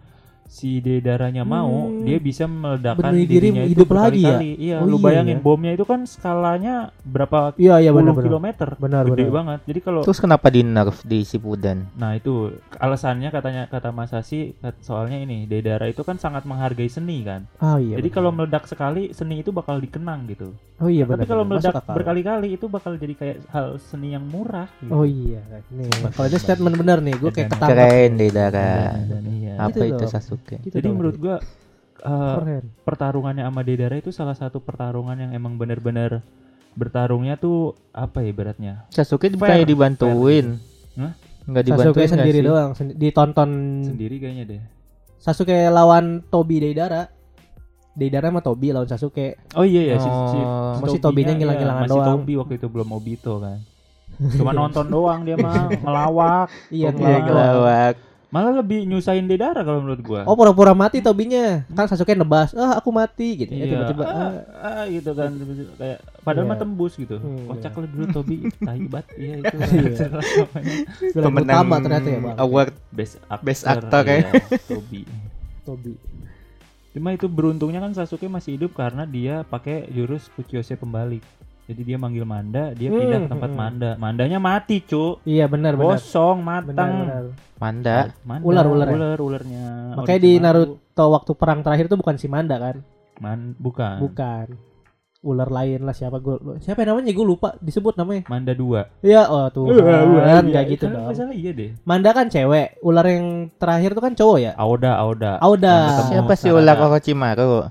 [SPEAKER 1] si Dedaranya mau,
[SPEAKER 3] Hmm.
[SPEAKER 1] dia bisa meledakkan
[SPEAKER 3] Bunuh diri
[SPEAKER 1] dirinya itu
[SPEAKER 3] hidup lagi ya?
[SPEAKER 1] Iya,
[SPEAKER 3] Oh
[SPEAKER 1] lu
[SPEAKER 3] iya
[SPEAKER 1] bayangin
[SPEAKER 3] ya.
[SPEAKER 1] bomnya itu kan skalanya berapa
[SPEAKER 3] iya iya
[SPEAKER 1] puluh
[SPEAKER 3] benar benar.
[SPEAKER 1] kilometer.
[SPEAKER 3] Benar
[SPEAKER 1] Gede
[SPEAKER 3] benar.
[SPEAKER 1] banget. Jadi kalau
[SPEAKER 4] Terus kenapa di nerf di Shippuden?
[SPEAKER 1] Nah itu alasannya katanya kata Masashi kat- soalnya ini Deidara itu kan sangat menghargai seni kan.
[SPEAKER 3] Oh iya.
[SPEAKER 1] Jadi
[SPEAKER 3] benar.
[SPEAKER 1] kalau meledak sekali seni itu bakal dikenang gitu.
[SPEAKER 3] Oh iya benar.
[SPEAKER 1] Tapi kalau meledak berkali-kali itu bakal jadi kayak hal seni yang murah. Gitu.
[SPEAKER 3] Oh iya. Nih, kalau ini statement benar nih, gue kayak ketangkep.
[SPEAKER 4] Keren
[SPEAKER 1] dan iya.
[SPEAKER 4] Apa
[SPEAKER 3] Gitu
[SPEAKER 4] itu
[SPEAKER 3] dong.
[SPEAKER 4] Sasuke?
[SPEAKER 3] Gitu
[SPEAKER 1] Jadi
[SPEAKER 3] dong.
[SPEAKER 1] menurut gua uh, pertarungannya sama Deidara itu salah satu pertarungan yang emang bener-bener bertarungnya tuh apa ya ibaratnya?
[SPEAKER 4] Sasuke
[SPEAKER 1] Fair,
[SPEAKER 4] bukannya dibantuin.
[SPEAKER 1] Hah?
[SPEAKER 4] Enggak
[SPEAKER 3] Sasuke
[SPEAKER 4] dibantuin nggak
[SPEAKER 3] sendiri
[SPEAKER 4] sih?
[SPEAKER 3] doang, sendi- ditonton
[SPEAKER 1] Sendiri kayaknya deh.
[SPEAKER 3] Sasuke lawan Tobi Deidara. Deidara sama Tobi lawan Sasuke.
[SPEAKER 1] Oh iya ya si, si,
[SPEAKER 4] Oh.
[SPEAKER 3] Cuma si Tobinya
[SPEAKER 1] Tobinya,
[SPEAKER 3] ngilang-ngilangan
[SPEAKER 1] iya, masih
[SPEAKER 3] doang.
[SPEAKER 1] Tobi waktu itu belum Obito kan. <laughs> Cuma nonton doang dia mah ngelawak.
[SPEAKER 3] Iya,
[SPEAKER 1] Tobi
[SPEAKER 3] ngelawak.
[SPEAKER 4] Ngelawak.
[SPEAKER 1] Malah lebih nyusahin Dedara kalau menurut gua.
[SPEAKER 3] Oh pura-pura mati Tobinya. Kan Sasuke nebas, "Ah, aku mati." gitu. Eh,
[SPEAKER 1] Iya,
[SPEAKER 3] tiba-tiba
[SPEAKER 1] ah,
[SPEAKER 3] ah,
[SPEAKER 1] ah, gitu kan kayak padahal
[SPEAKER 3] Iya.
[SPEAKER 1] mah tembus gitu.
[SPEAKER 3] Hmm,
[SPEAKER 1] Kocak
[SPEAKER 3] iya.
[SPEAKER 1] lah dulu Tobi, <laughs> tai banget. Iya itu.
[SPEAKER 3] Iya. film utama ternyata ya, Bang.
[SPEAKER 4] award
[SPEAKER 1] Best actor,
[SPEAKER 4] Best actor,
[SPEAKER 1] iya,
[SPEAKER 4] ya.
[SPEAKER 1] Tobi.
[SPEAKER 3] Tobi.
[SPEAKER 1] Cuma itu beruntungnya kan Sasuke masih hidup karena dia pakai jurus Kuchiyose pembalik. Jadi dia manggil Manda, dia pindah ke
[SPEAKER 3] Hmm,
[SPEAKER 1] tempat
[SPEAKER 3] hmm.
[SPEAKER 1] Manda. Mandanya mati, Cuk.
[SPEAKER 3] Iya benar benar.
[SPEAKER 1] Kosong,
[SPEAKER 3] Benar
[SPEAKER 1] matang.
[SPEAKER 3] benar.
[SPEAKER 4] Manda.
[SPEAKER 1] Manda,
[SPEAKER 3] Ular, ular ya?
[SPEAKER 1] ular, ulernya.
[SPEAKER 3] Makanya di. Naruto waktu perang terakhir itu bukan si Manda kan?
[SPEAKER 1] Man, bukan.
[SPEAKER 3] Bukan. Ular lain lah siapa gue siapa yang namanya gue lupa disebut namanya
[SPEAKER 1] Manda 2.
[SPEAKER 3] Iya oh tuh kan kayak gitu dong
[SPEAKER 1] nggak salah iya deh.
[SPEAKER 3] Manda kan cewek ular yang terakhir tuh kan cowok ya
[SPEAKER 1] Aoda, Aoda.
[SPEAKER 3] Aoda.
[SPEAKER 4] Siapa sih ular Orochimaru?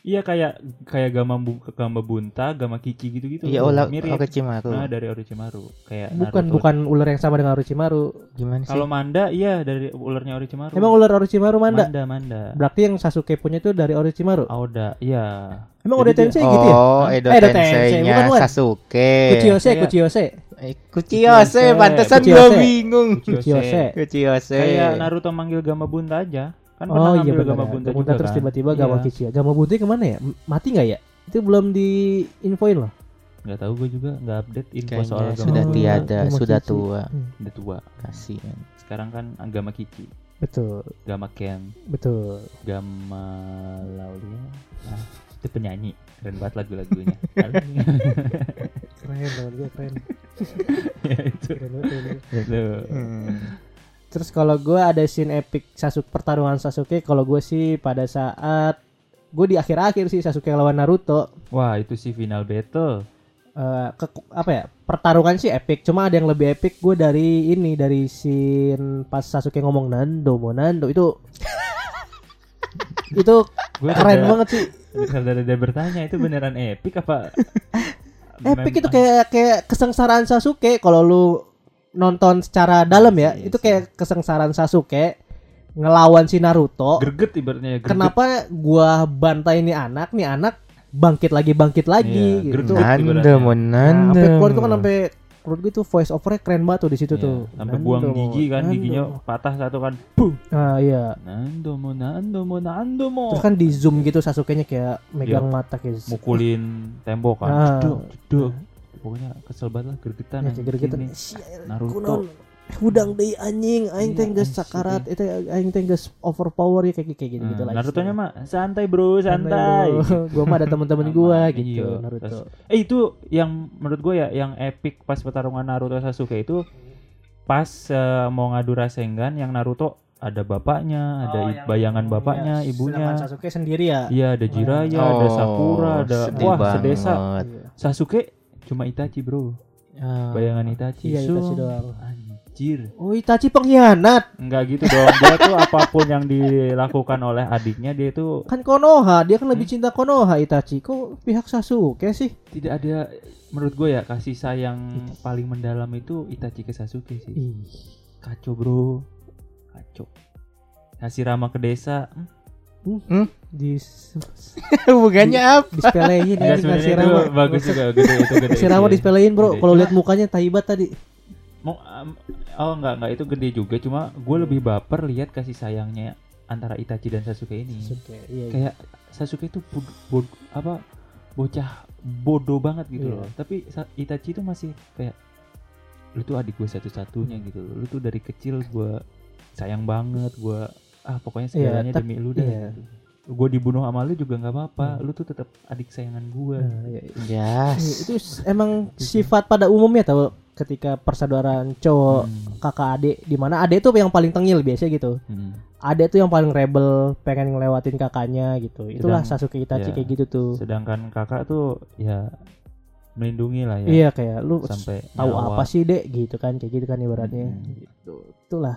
[SPEAKER 1] Iya kayak kayak gama bu, gama bunta, gama kici gitu-gitu.
[SPEAKER 4] Iya ular
[SPEAKER 1] mirip.
[SPEAKER 4] Orochimaru.
[SPEAKER 1] Nah, dari Orochimaru. Kayak
[SPEAKER 3] bukan
[SPEAKER 1] Naruto.
[SPEAKER 3] bukan ular yang sama dengan Orochimaru
[SPEAKER 4] Gimana sih?
[SPEAKER 1] Kalau Manda iya dari ularnya Orochimaru.
[SPEAKER 3] emang ular Orochimaru Manda
[SPEAKER 1] Manda, Manda.
[SPEAKER 3] berarti yang Sasuke punya itu dari Orochimaru
[SPEAKER 1] Aoda, iya.
[SPEAKER 3] emang
[SPEAKER 1] dia-
[SPEAKER 3] Tensei gitu ya
[SPEAKER 4] Oh, Edo
[SPEAKER 3] Eh, Edo Tensei,
[SPEAKER 4] Tensei-nya. Sasuke.
[SPEAKER 3] Kuchiyose
[SPEAKER 1] kayak-
[SPEAKER 3] Kuchiyose
[SPEAKER 4] Eh, Kuchiyose, pantesan gua bingung.
[SPEAKER 3] Kuchiyose
[SPEAKER 4] Kuchiyose.
[SPEAKER 1] Kayak Naruto manggil Gama Bunta aja. Kan
[SPEAKER 3] oh
[SPEAKER 1] pernah
[SPEAKER 3] iya
[SPEAKER 1] ngambil
[SPEAKER 3] benar
[SPEAKER 1] Gama
[SPEAKER 3] ya.
[SPEAKER 1] Bunta juga
[SPEAKER 3] terus
[SPEAKER 1] kan.
[SPEAKER 3] tiba-tiba Gama
[SPEAKER 1] Iya.
[SPEAKER 3] Kichi Gama Bunta ke mana ya mati nggak ya itu belum di infoin loh
[SPEAKER 1] Nggak tahu gue juga nggak update info
[SPEAKER 4] Kayaknya
[SPEAKER 1] soal Gama
[SPEAKER 4] sudah tiada,
[SPEAKER 3] Gama
[SPEAKER 4] sudah tua.
[SPEAKER 3] Hmm,
[SPEAKER 1] Udah tua.
[SPEAKER 4] Kasihan.
[SPEAKER 1] Sekarang kan Gama Kichi,
[SPEAKER 3] betul
[SPEAKER 1] Gama Ken,
[SPEAKER 3] betul
[SPEAKER 1] Gama Laulia. Ah, itu penyanyi. Keren banget lagu-lagunya. <laughs>
[SPEAKER 3] keren gue keren <laughs>
[SPEAKER 1] ya itu.
[SPEAKER 3] keren banget, keren banget.
[SPEAKER 1] Itu.
[SPEAKER 4] Hmm.
[SPEAKER 3] Terus kalau gue ada scene epic Sasuke pertarungan Sasuke kalau gue sih pada saat gue di akhir-akhir sih Sasuke lawan Naruto.
[SPEAKER 1] Wah, itu sih final battle.
[SPEAKER 3] eh, ke- apa ya pertarungan sih epic. Cuma ada yang lebih epic gue dari ini dari scene pas Sasuke ngomong Nando mau Nando. Itu <laughs> itu
[SPEAKER 1] Gue
[SPEAKER 3] keren banget sih.
[SPEAKER 1] Dari dia bertanya itu beneran epic apa? <laughs>
[SPEAKER 3] epic
[SPEAKER 1] Mem-
[SPEAKER 3] itu kayak kayak kesengsaraan Sasuke. Kalau lu nonton secara dalam ya
[SPEAKER 1] Iya
[SPEAKER 3] itu kayak kesengsaraan Sasuke ngelawan si Naruto
[SPEAKER 1] greget ibaratnya ya, greget.
[SPEAKER 3] kenapa gua bantai ini anak nih anak bangkit lagi bangkit lagi
[SPEAKER 1] Iya,
[SPEAKER 3] gitu.
[SPEAKER 4] Nanda mau
[SPEAKER 3] Nah,
[SPEAKER 4] Nanda.
[SPEAKER 3] sampai keluar itu kan sampai menurut gue tuh voice overnya keren banget tuh di situ
[SPEAKER 1] Iya,
[SPEAKER 3] tuh.
[SPEAKER 1] sampai
[SPEAKER 3] Nando,
[SPEAKER 1] buang gigi kan
[SPEAKER 3] Nando.
[SPEAKER 1] giginya patah satu kan. Puh.
[SPEAKER 3] Nah, iya.
[SPEAKER 1] Nando mo Nando mo Nando mo.
[SPEAKER 3] Terus kan di zoom gitu Sasuke-nya kayak megang
[SPEAKER 1] Iya.
[SPEAKER 3] mata kayak
[SPEAKER 1] mukulin tembok kan.
[SPEAKER 3] Ah.
[SPEAKER 1] Jeduk, jeduk. Pokoknya kesel banget lah gregetan.
[SPEAKER 3] ya. Sial,
[SPEAKER 1] Naruto.
[SPEAKER 3] kunaon. Hudang deui anjing, aing teh
[SPEAKER 1] Iya,
[SPEAKER 3] geus
[SPEAKER 1] anjing.
[SPEAKER 3] sakarat, itu aing teh geus overpower ya kayak kayak gitu-gitu
[SPEAKER 1] Hmm,
[SPEAKER 3] lah.
[SPEAKER 1] Naruto-nya mah santai bro, santai. <laughs>
[SPEAKER 3] gua mah ada temen-temen gua gitu
[SPEAKER 1] iya.
[SPEAKER 3] Naruto.
[SPEAKER 1] Terus- Eh itu yang menurut gue ya yang epic pas pertarungan Naruto Sasuke itu pas eh, mau ngadu Rasengan yang Naruto ada bapaknya, ada
[SPEAKER 3] Oh,
[SPEAKER 1] i- bayangan bapaknya, ibunya.
[SPEAKER 3] Sasuke sendiri ya.
[SPEAKER 1] Iya, ada Jiraiya, ada
[SPEAKER 4] Oh,
[SPEAKER 1] Sakura, ada
[SPEAKER 4] sedih
[SPEAKER 1] wah
[SPEAKER 4] banget.
[SPEAKER 1] sedesa. Sasuke cuma Itachi, Bro.
[SPEAKER 4] Ah.
[SPEAKER 1] Bayangan Itachi.
[SPEAKER 3] Iya, Itachi doang.
[SPEAKER 1] Anjir.
[SPEAKER 3] Oh, Itachi pengkhianat.
[SPEAKER 1] Enggak gitu dong. Dia tuh apa pun yang dilakukan oleh adiknya dia itu
[SPEAKER 3] Kan Konoha, dia kan lebih
[SPEAKER 1] Hmm?
[SPEAKER 3] cinta Konoha Itachi. Kok pihak Sasuke sih?
[SPEAKER 1] tidak ada menurut gue ya kasih sayang paling mendalam itu Itachi ke Sasuke sih.
[SPEAKER 3] Ih.
[SPEAKER 1] Kacau, Bro. Kacau. Hashirama ke desa. hmm,
[SPEAKER 3] Di <laughs>
[SPEAKER 4] Bukannya apa?
[SPEAKER 3] disepelein
[SPEAKER 1] Enggak
[SPEAKER 3] ya Hashirama.
[SPEAKER 1] itu bagus juga gede itu gede. Sih.
[SPEAKER 3] disepelein, Bro. Kalau lihat mukanya taibat tadi.
[SPEAKER 1] mau um, oh enggak enggak itu gede juga cuma gue lebih baper lihat kasih sayangnya antara Itachi dan Sasuke ini
[SPEAKER 3] Sasuke, iya. iya.
[SPEAKER 1] kayak Sasuke itu bud, bud- apa bocah bodoh banget gitu
[SPEAKER 3] Iya.
[SPEAKER 1] loh tapi Itachi itu masih kayak lu tuh adik gue satu-satunya
[SPEAKER 3] Hmm.
[SPEAKER 1] gitu loh lu tuh dari kecil gue sayang banget gue ah pokoknya
[SPEAKER 3] Iya,
[SPEAKER 1] segalanya
[SPEAKER 3] tep-
[SPEAKER 1] demi lu
[SPEAKER 3] iya.
[SPEAKER 1] gitu. gue dibunuh sama lu juga nggak apa-apa
[SPEAKER 3] Hmm.
[SPEAKER 1] lu tuh tetap adik sayangan gue
[SPEAKER 3] Nah, iya, iya.
[SPEAKER 4] Yes.
[SPEAKER 3] itu s- emang sifat pada umumnya tau ketika persaudaraan cowok
[SPEAKER 1] Hmm.
[SPEAKER 3] kakak adik di mana adik tuh yang paling tengil biasanya gitu
[SPEAKER 1] Hmm.
[SPEAKER 3] adik tuh yang paling rebel pengen ngelewatin kakaknya gitu itulah
[SPEAKER 1] Sedang-
[SPEAKER 3] Sasuke Itachi
[SPEAKER 1] iya.
[SPEAKER 3] kayak gitu tuh
[SPEAKER 1] sedangkan kakak tuh ya melindungi lah ya
[SPEAKER 3] iya kayak lu
[SPEAKER 1] sampai
[SPEAKER 3] tahu
[SPEAKER 1] nyawa
[SPEAKER 3] apa sih dek gitu kan kayak gitu kan ibaratnya
[SPEAKER 1] Hmm.
[SPEAKER 3] gitu itulah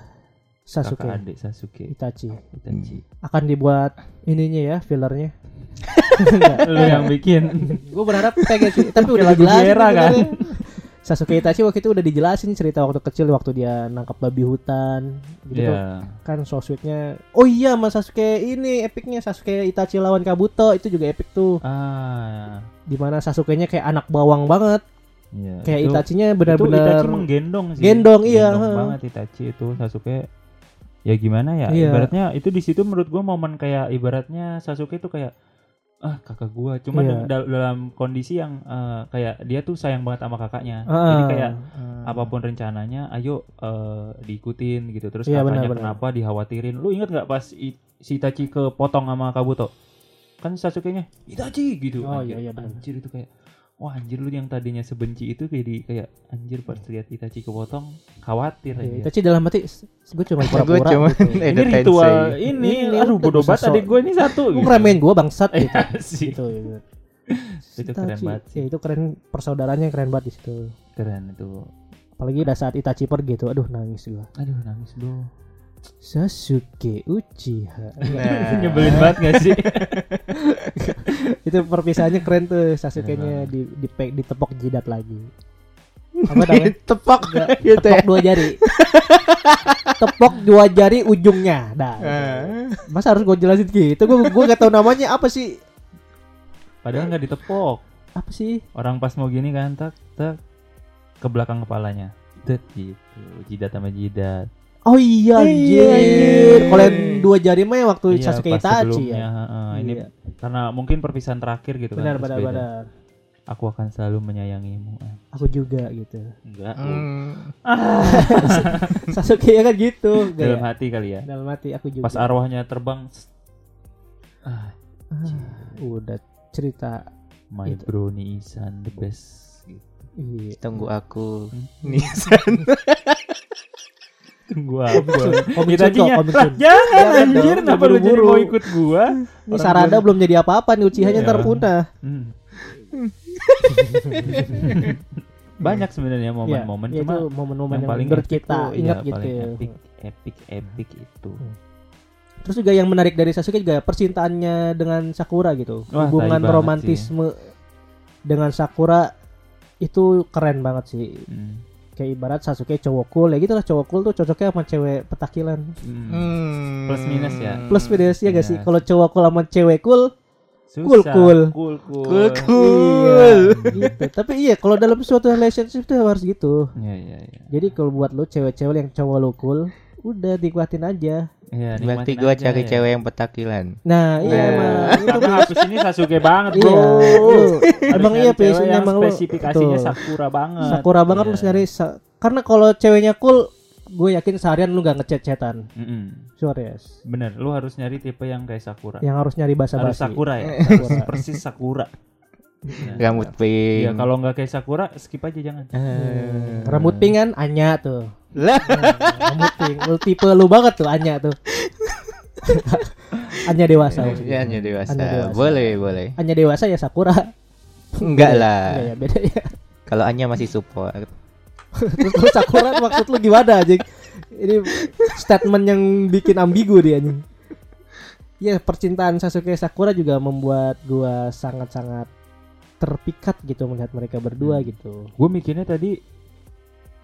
[SPEAKER 3] Sasuke.
[SPEAKER 1] Kakak adik Sasuke.
[SPEAKER 3] Itachi.
[SPEAKER 1] Itachi.
[SPEAKER 3] Akan dibuat ininya ya fillernya. <laughs>
[SPEAKER 1] Lu yang bikin.
[SPEAKER 3] Gue berharap kayak gitu sih tapi udah dijelasin
[SPEAKER 1] Viera, kan?
[SPEAKER 3] sebenarnya. Sasuke Itachi waktu itu udah dijelasin cerita waktu kecil waktu dia nangkap babi hutan gitu. Tuh.
[SPEAKER 1] Iya.
[SPEAKER 3] kan so sweetnya oh iya mas Sasuke ini epicnya Sasuke Itachi lawan Kabuto. Itu juga epic tuh.
[SPEAKER 1] Ah.
[SPEAKER 3] Di mana Sasuke-nya kayak anak bawang banget.
[SPEAKER 1] Iya.
[SPEAKER 3] kayak
[SPEAKER 1] Itu-
[SPEAKER 3] Itachi-nya benar-benar
[SPEAKER 1] Itachi menggendong sih.
[SPEAKER 3] Gendong, iya,
[SPEAKER 1] Gendong banget Itachi itu. Sasuke ya gimana ya
[SPEAKER 3] Iya.
[SPEAKER 1] ibaratnya itu di situ menurut gua momen kayak ibaratnya Sasuke itu kayak ah kakak gua cuman
[SPEAKER 3] Iya.
[SPEAKER 1] dal- dalam kondisi yang eh, kayak dia tuh sayang banget sama kakaknya
[SPEAKER 3] Ah,
[SPEAKER 1] jadi kayak
[SPEAKER 3] ah.
[SPEAKER 1] apa pun rencananya ayo eh, diikutin gitu terus
[SPEAKER 3] Iya,
[SPEAKER 1] kakaknya
[SPEAKER 3] benar-benar.
[SPEAKER 1] kenapa dikhawatirin lu inget nggak pas si Itachi kepotong sama Kabuto kan Sasuke-nya Itachi gitu
[SPEAKER 3] Oh,
[SPEAKER 1] anjir,
[SPEAKER 3] iya, iya,
[SPEAKER 1] anjir itu kayak wah anjir lu yang tadinya sebenci itu jadi kayak anjir pas lihat Itachi kepotong khawatir aja
[SPEAKER 3] Itachi dalam hati gue cuma <laughs>
[SPEAKER 4] Gue
[SPEAKER 3] pura-pura
[SPEAKER 4] cuma
[SPEAKER 3] gitu. <laughs>
[SPEAKER 1] ini ritual ini,
[SPEAKER 3] Ini
[SPEAKER 1] aduh bodoh banget adik gue ini satu
[SPEAKER 3] Lu ngeremehin gue bangsat <laughs> gitu.
[SPEAKER 1] Iya sih.
[SPEAKER 3] gitu, gitu.
[SPEAKER 1] Itu keren banget sih.
[SPEAKER 3] Ya itu keren persaudaranya keren banget di situ.
[SPEAKER 1] keren itu
[SPEAKER 3] Apalagi udah saat Itachi pergi tuh, aduh nangis gua.
[SPEAKER 1] aduh nangis bro
[SPEAKER 3] Sasuke Uchiha.
[SPEAKER 4] Nah.
[SPEAKER 1] nyebelin banget gak sih <laughs>
[SPEAKER 3] itu perpisahannya keren tuh Sasuke-nya di, di ditepok jidat lagi. Apa namanya?
[SPEAKER 4] Tepok
[SPEAKER 3] Enggak, <laughs>
[SPEAKER 4] gitu
[SPEAKER 3] tepok
[SPEAKER 4] ya.
[SPEAKER 3] dua jari. tepok dua jari ujungnya. Dah. gitu.
[SPEAKER 4] Ah.
[SPEAKER 3] Masa harus gue jelasin gitu? Gue gue gak tahu namanya apa sih?
[SPEAKER 1] padahal nggak ditepok
[SPEAKER 3] Apa sih?
[SPEAKER 1] orang pas mau gini kan tak tak ke belakang kepalanya det gitu jidat sama jidat
[SPEAKER 3] Oh iya anjir.
[SPEAKER 4] Iya, anjir.
[SPEAKER 3] Kalau yang dua jari mah waktu
[SPEAKER 1] Iya,
[SPEAKER 3] Sasuke Itachi ya.
[SPEAKER 1] heeh. ini
[SPEAKER 3] Iya.
[SPEAKER 1] karena mungkin perpisahan terakhir gitu
[SPEAKER 3] Benar
[SPEAKER 1] kan
[SPEAKER 3] benar
[SPEAKER 1] beda.
[SPEAKER 3] benar.
[SPEAKER 1] aku akan selalu menyayangimu Ah,
[SPEAKER 3] Aku juga gitu.
[SPEAKER 1] enggak
[SPEAKER 4] Hmm. <laughs>
[SPEAKER 3] Sasuke ya kan gitu.
[SPEAKER 1] dalam
[SPEAKER 3] Gak
[SPEAKER 1] hati kali ya
[SPEAKER 3] Dalam hati aku juga.
[SPEAKER 1] pas arwahnya terbang ah
[SPEAKER 3] Ah, udah cerita
[SPEAKER 1] my
[SPEAKER 3] Itu.
[SPEAKER 1] brony Isan the best gitu.
[SPEAKER 3] iya.
[SPEAKER 4] Tunggu aku.
[SPEAKER 1] Hmm.
[SPEAKER 4] Nisan. <laughs>
[SPEAKER 1] tunggu aku
[SPEAKER 3] Komik kok,
[SPEAKER 1] aja
[SPEAKER 3] komik
[SPEAKER 1] lah jangan anjir kenapa lu jadi mau ikut gua
[SPEAKER 3] Ini Sarada
[SPEAKER 1] gua-
[SPEAKER 3] belum jadi apa-apa nih Uchiha-nya
[SPEAKER 1] Iya.
[SPEAKER 3] ntar punah.
[SPEAKER 1] Hmm. <laughs> banyak sebenarnya momen-momen
[SPEAKER 3] ya,
[SPEAKER 1] cuma
[SPEAKER 3] momen-momen yang,
[SPEAKER 1] paling
[SPEAKER 3] menurut kita ingat
[SPEAKER 1] iya,
[SPEAKER 3] gitu.
[SPEAKER 1] paling epic epic epic itu
[SPEAKER 3] Terus juga yang menarik dari Sasuke juga percintaannya dengan Sakura gitu.
[SPEAKER 1] Wah,
[SPEAKER 3] Hubungan romantisme dengan Sakura itu keren banget sih.
[SPEAKER 1] Hmm.
[SPEAKER 3] Kayak ibarat Sasuke cowok cool ya gitu lah cowok cool tuh cocoknya sama cewek petakilan.
[SPEAKER 1] Hmm.
[SPEAKER 4] Hmm.
[SPEAKER 1] Plus minus ya.
[SPEAKER 3] Plus minus ya gak
[SPEAKER 1] Iya.
[SPEAKER 3] sih? Kalau cowok cool sama cewek cool
[SPEAKER 1] Susah.
[SPEAKER 3] Cool, cool.
[SPEAKER 1] cool cool
[SPEAKER 4] Cool,
[SPEAKER 3] Iya,
[SPEAKER 4] cool.
[SPEAKER 3] gitu. Tapi iya kalau dalam suatu relationship tuh harus gitu.
[SPEAKER 1] Iya iya iya.
[SPEAKER 3] Jadi kalau buat lu cewek-cewek yang cowok lu cool, udah nikmatin aja.
[SPEAKER 1] Iya,
[SPEAKER 4] Berarti
[SPEAKER 1] aja
[SPEAKER 4] cari
[SPEAKER 1] ya.
[SPEAKER 4] cewek yang petakilan.
[SPEAKER 3] Nah, iya
[SPEAKER 4] Nah.
[SPEAKER 3] emang itu
[SPEAKER 1] Karena Hafiz ini Sasuke banget,
[SPEAKER 3] Iya,
[SPEAKER 1] Bro.
[SPEAKER 3] lu-
[SPEAKER 1] Harus
[SPEAKER 3] emang iya passionnya emang lu
[SPEAKER 1] spesifikasinya
[SPEAKER 3] betul.
[SPEAKER 1] Sakura banget.
[SPEAKER 3] Sakura banget lu
[SPEAKER 1] Iya.
[SPEAKER 3] harus nyari sa- karena kalau ceweknya cool, gue yakin seharian lu gak ngechat-chatan.
[SPEAKER 1] Mm-mm.
[SPEAKER 3] Sure yes.
[SPEAKER 1] Bener, lu harus nyari tipe yang kayak Sakura.
[SPEAKER 3] Yang harus nyari bahasa
[SPEAKER 1] harus
[SPEAKER 3] basi.
[SPEAKER 1] Sakura ya. <laughs>
[SPEAKER 3] Sakura.
[SPEAKER 1] Persis Sakura. Ya. <laughs>
[SPEAKER 4] Rambut pink.
[SPEAKER 1] Ya kalau nggak kayak Sakura, skip aja jangan.
[SPEAKER 4] Eh.
[SPEAKER 3] Rambut pink kan Anya tuh.
[SPEAKER 4] Lah.
[SPEAKER 3] Pink. Lu tipe lu banget tuh Anya tuh. <laughs> Anya dewasa. maksudnya.
[SPEAKER 4] Ya, hanya dewasa.
[SPEAKER 3] Hanya dewasa.
[SPEAKER 4] Boleh, boleh.
[SPEAKER 3] Anya dewasa ya Sakura.
[SPEAKER 4] Enggak lah.
[SPEAKER 3] Iya ya beda ya.
[SPEAKER 4] Kalau Anya masih support. <laughs>
[SPEAKER 3] Terus Sakura maksud lu gimana anjing? Ini statement yang bikin ambigu dia anjing. Ya percintaan Sasuke Sakura juga membuat gua sangat-sangat terpikat gitu melihat mereka berdua
[SPEAKER 1] Hmm.
[SPEAKER 3] gitu.
[SPEAKER 1] Gue mikirnya tadi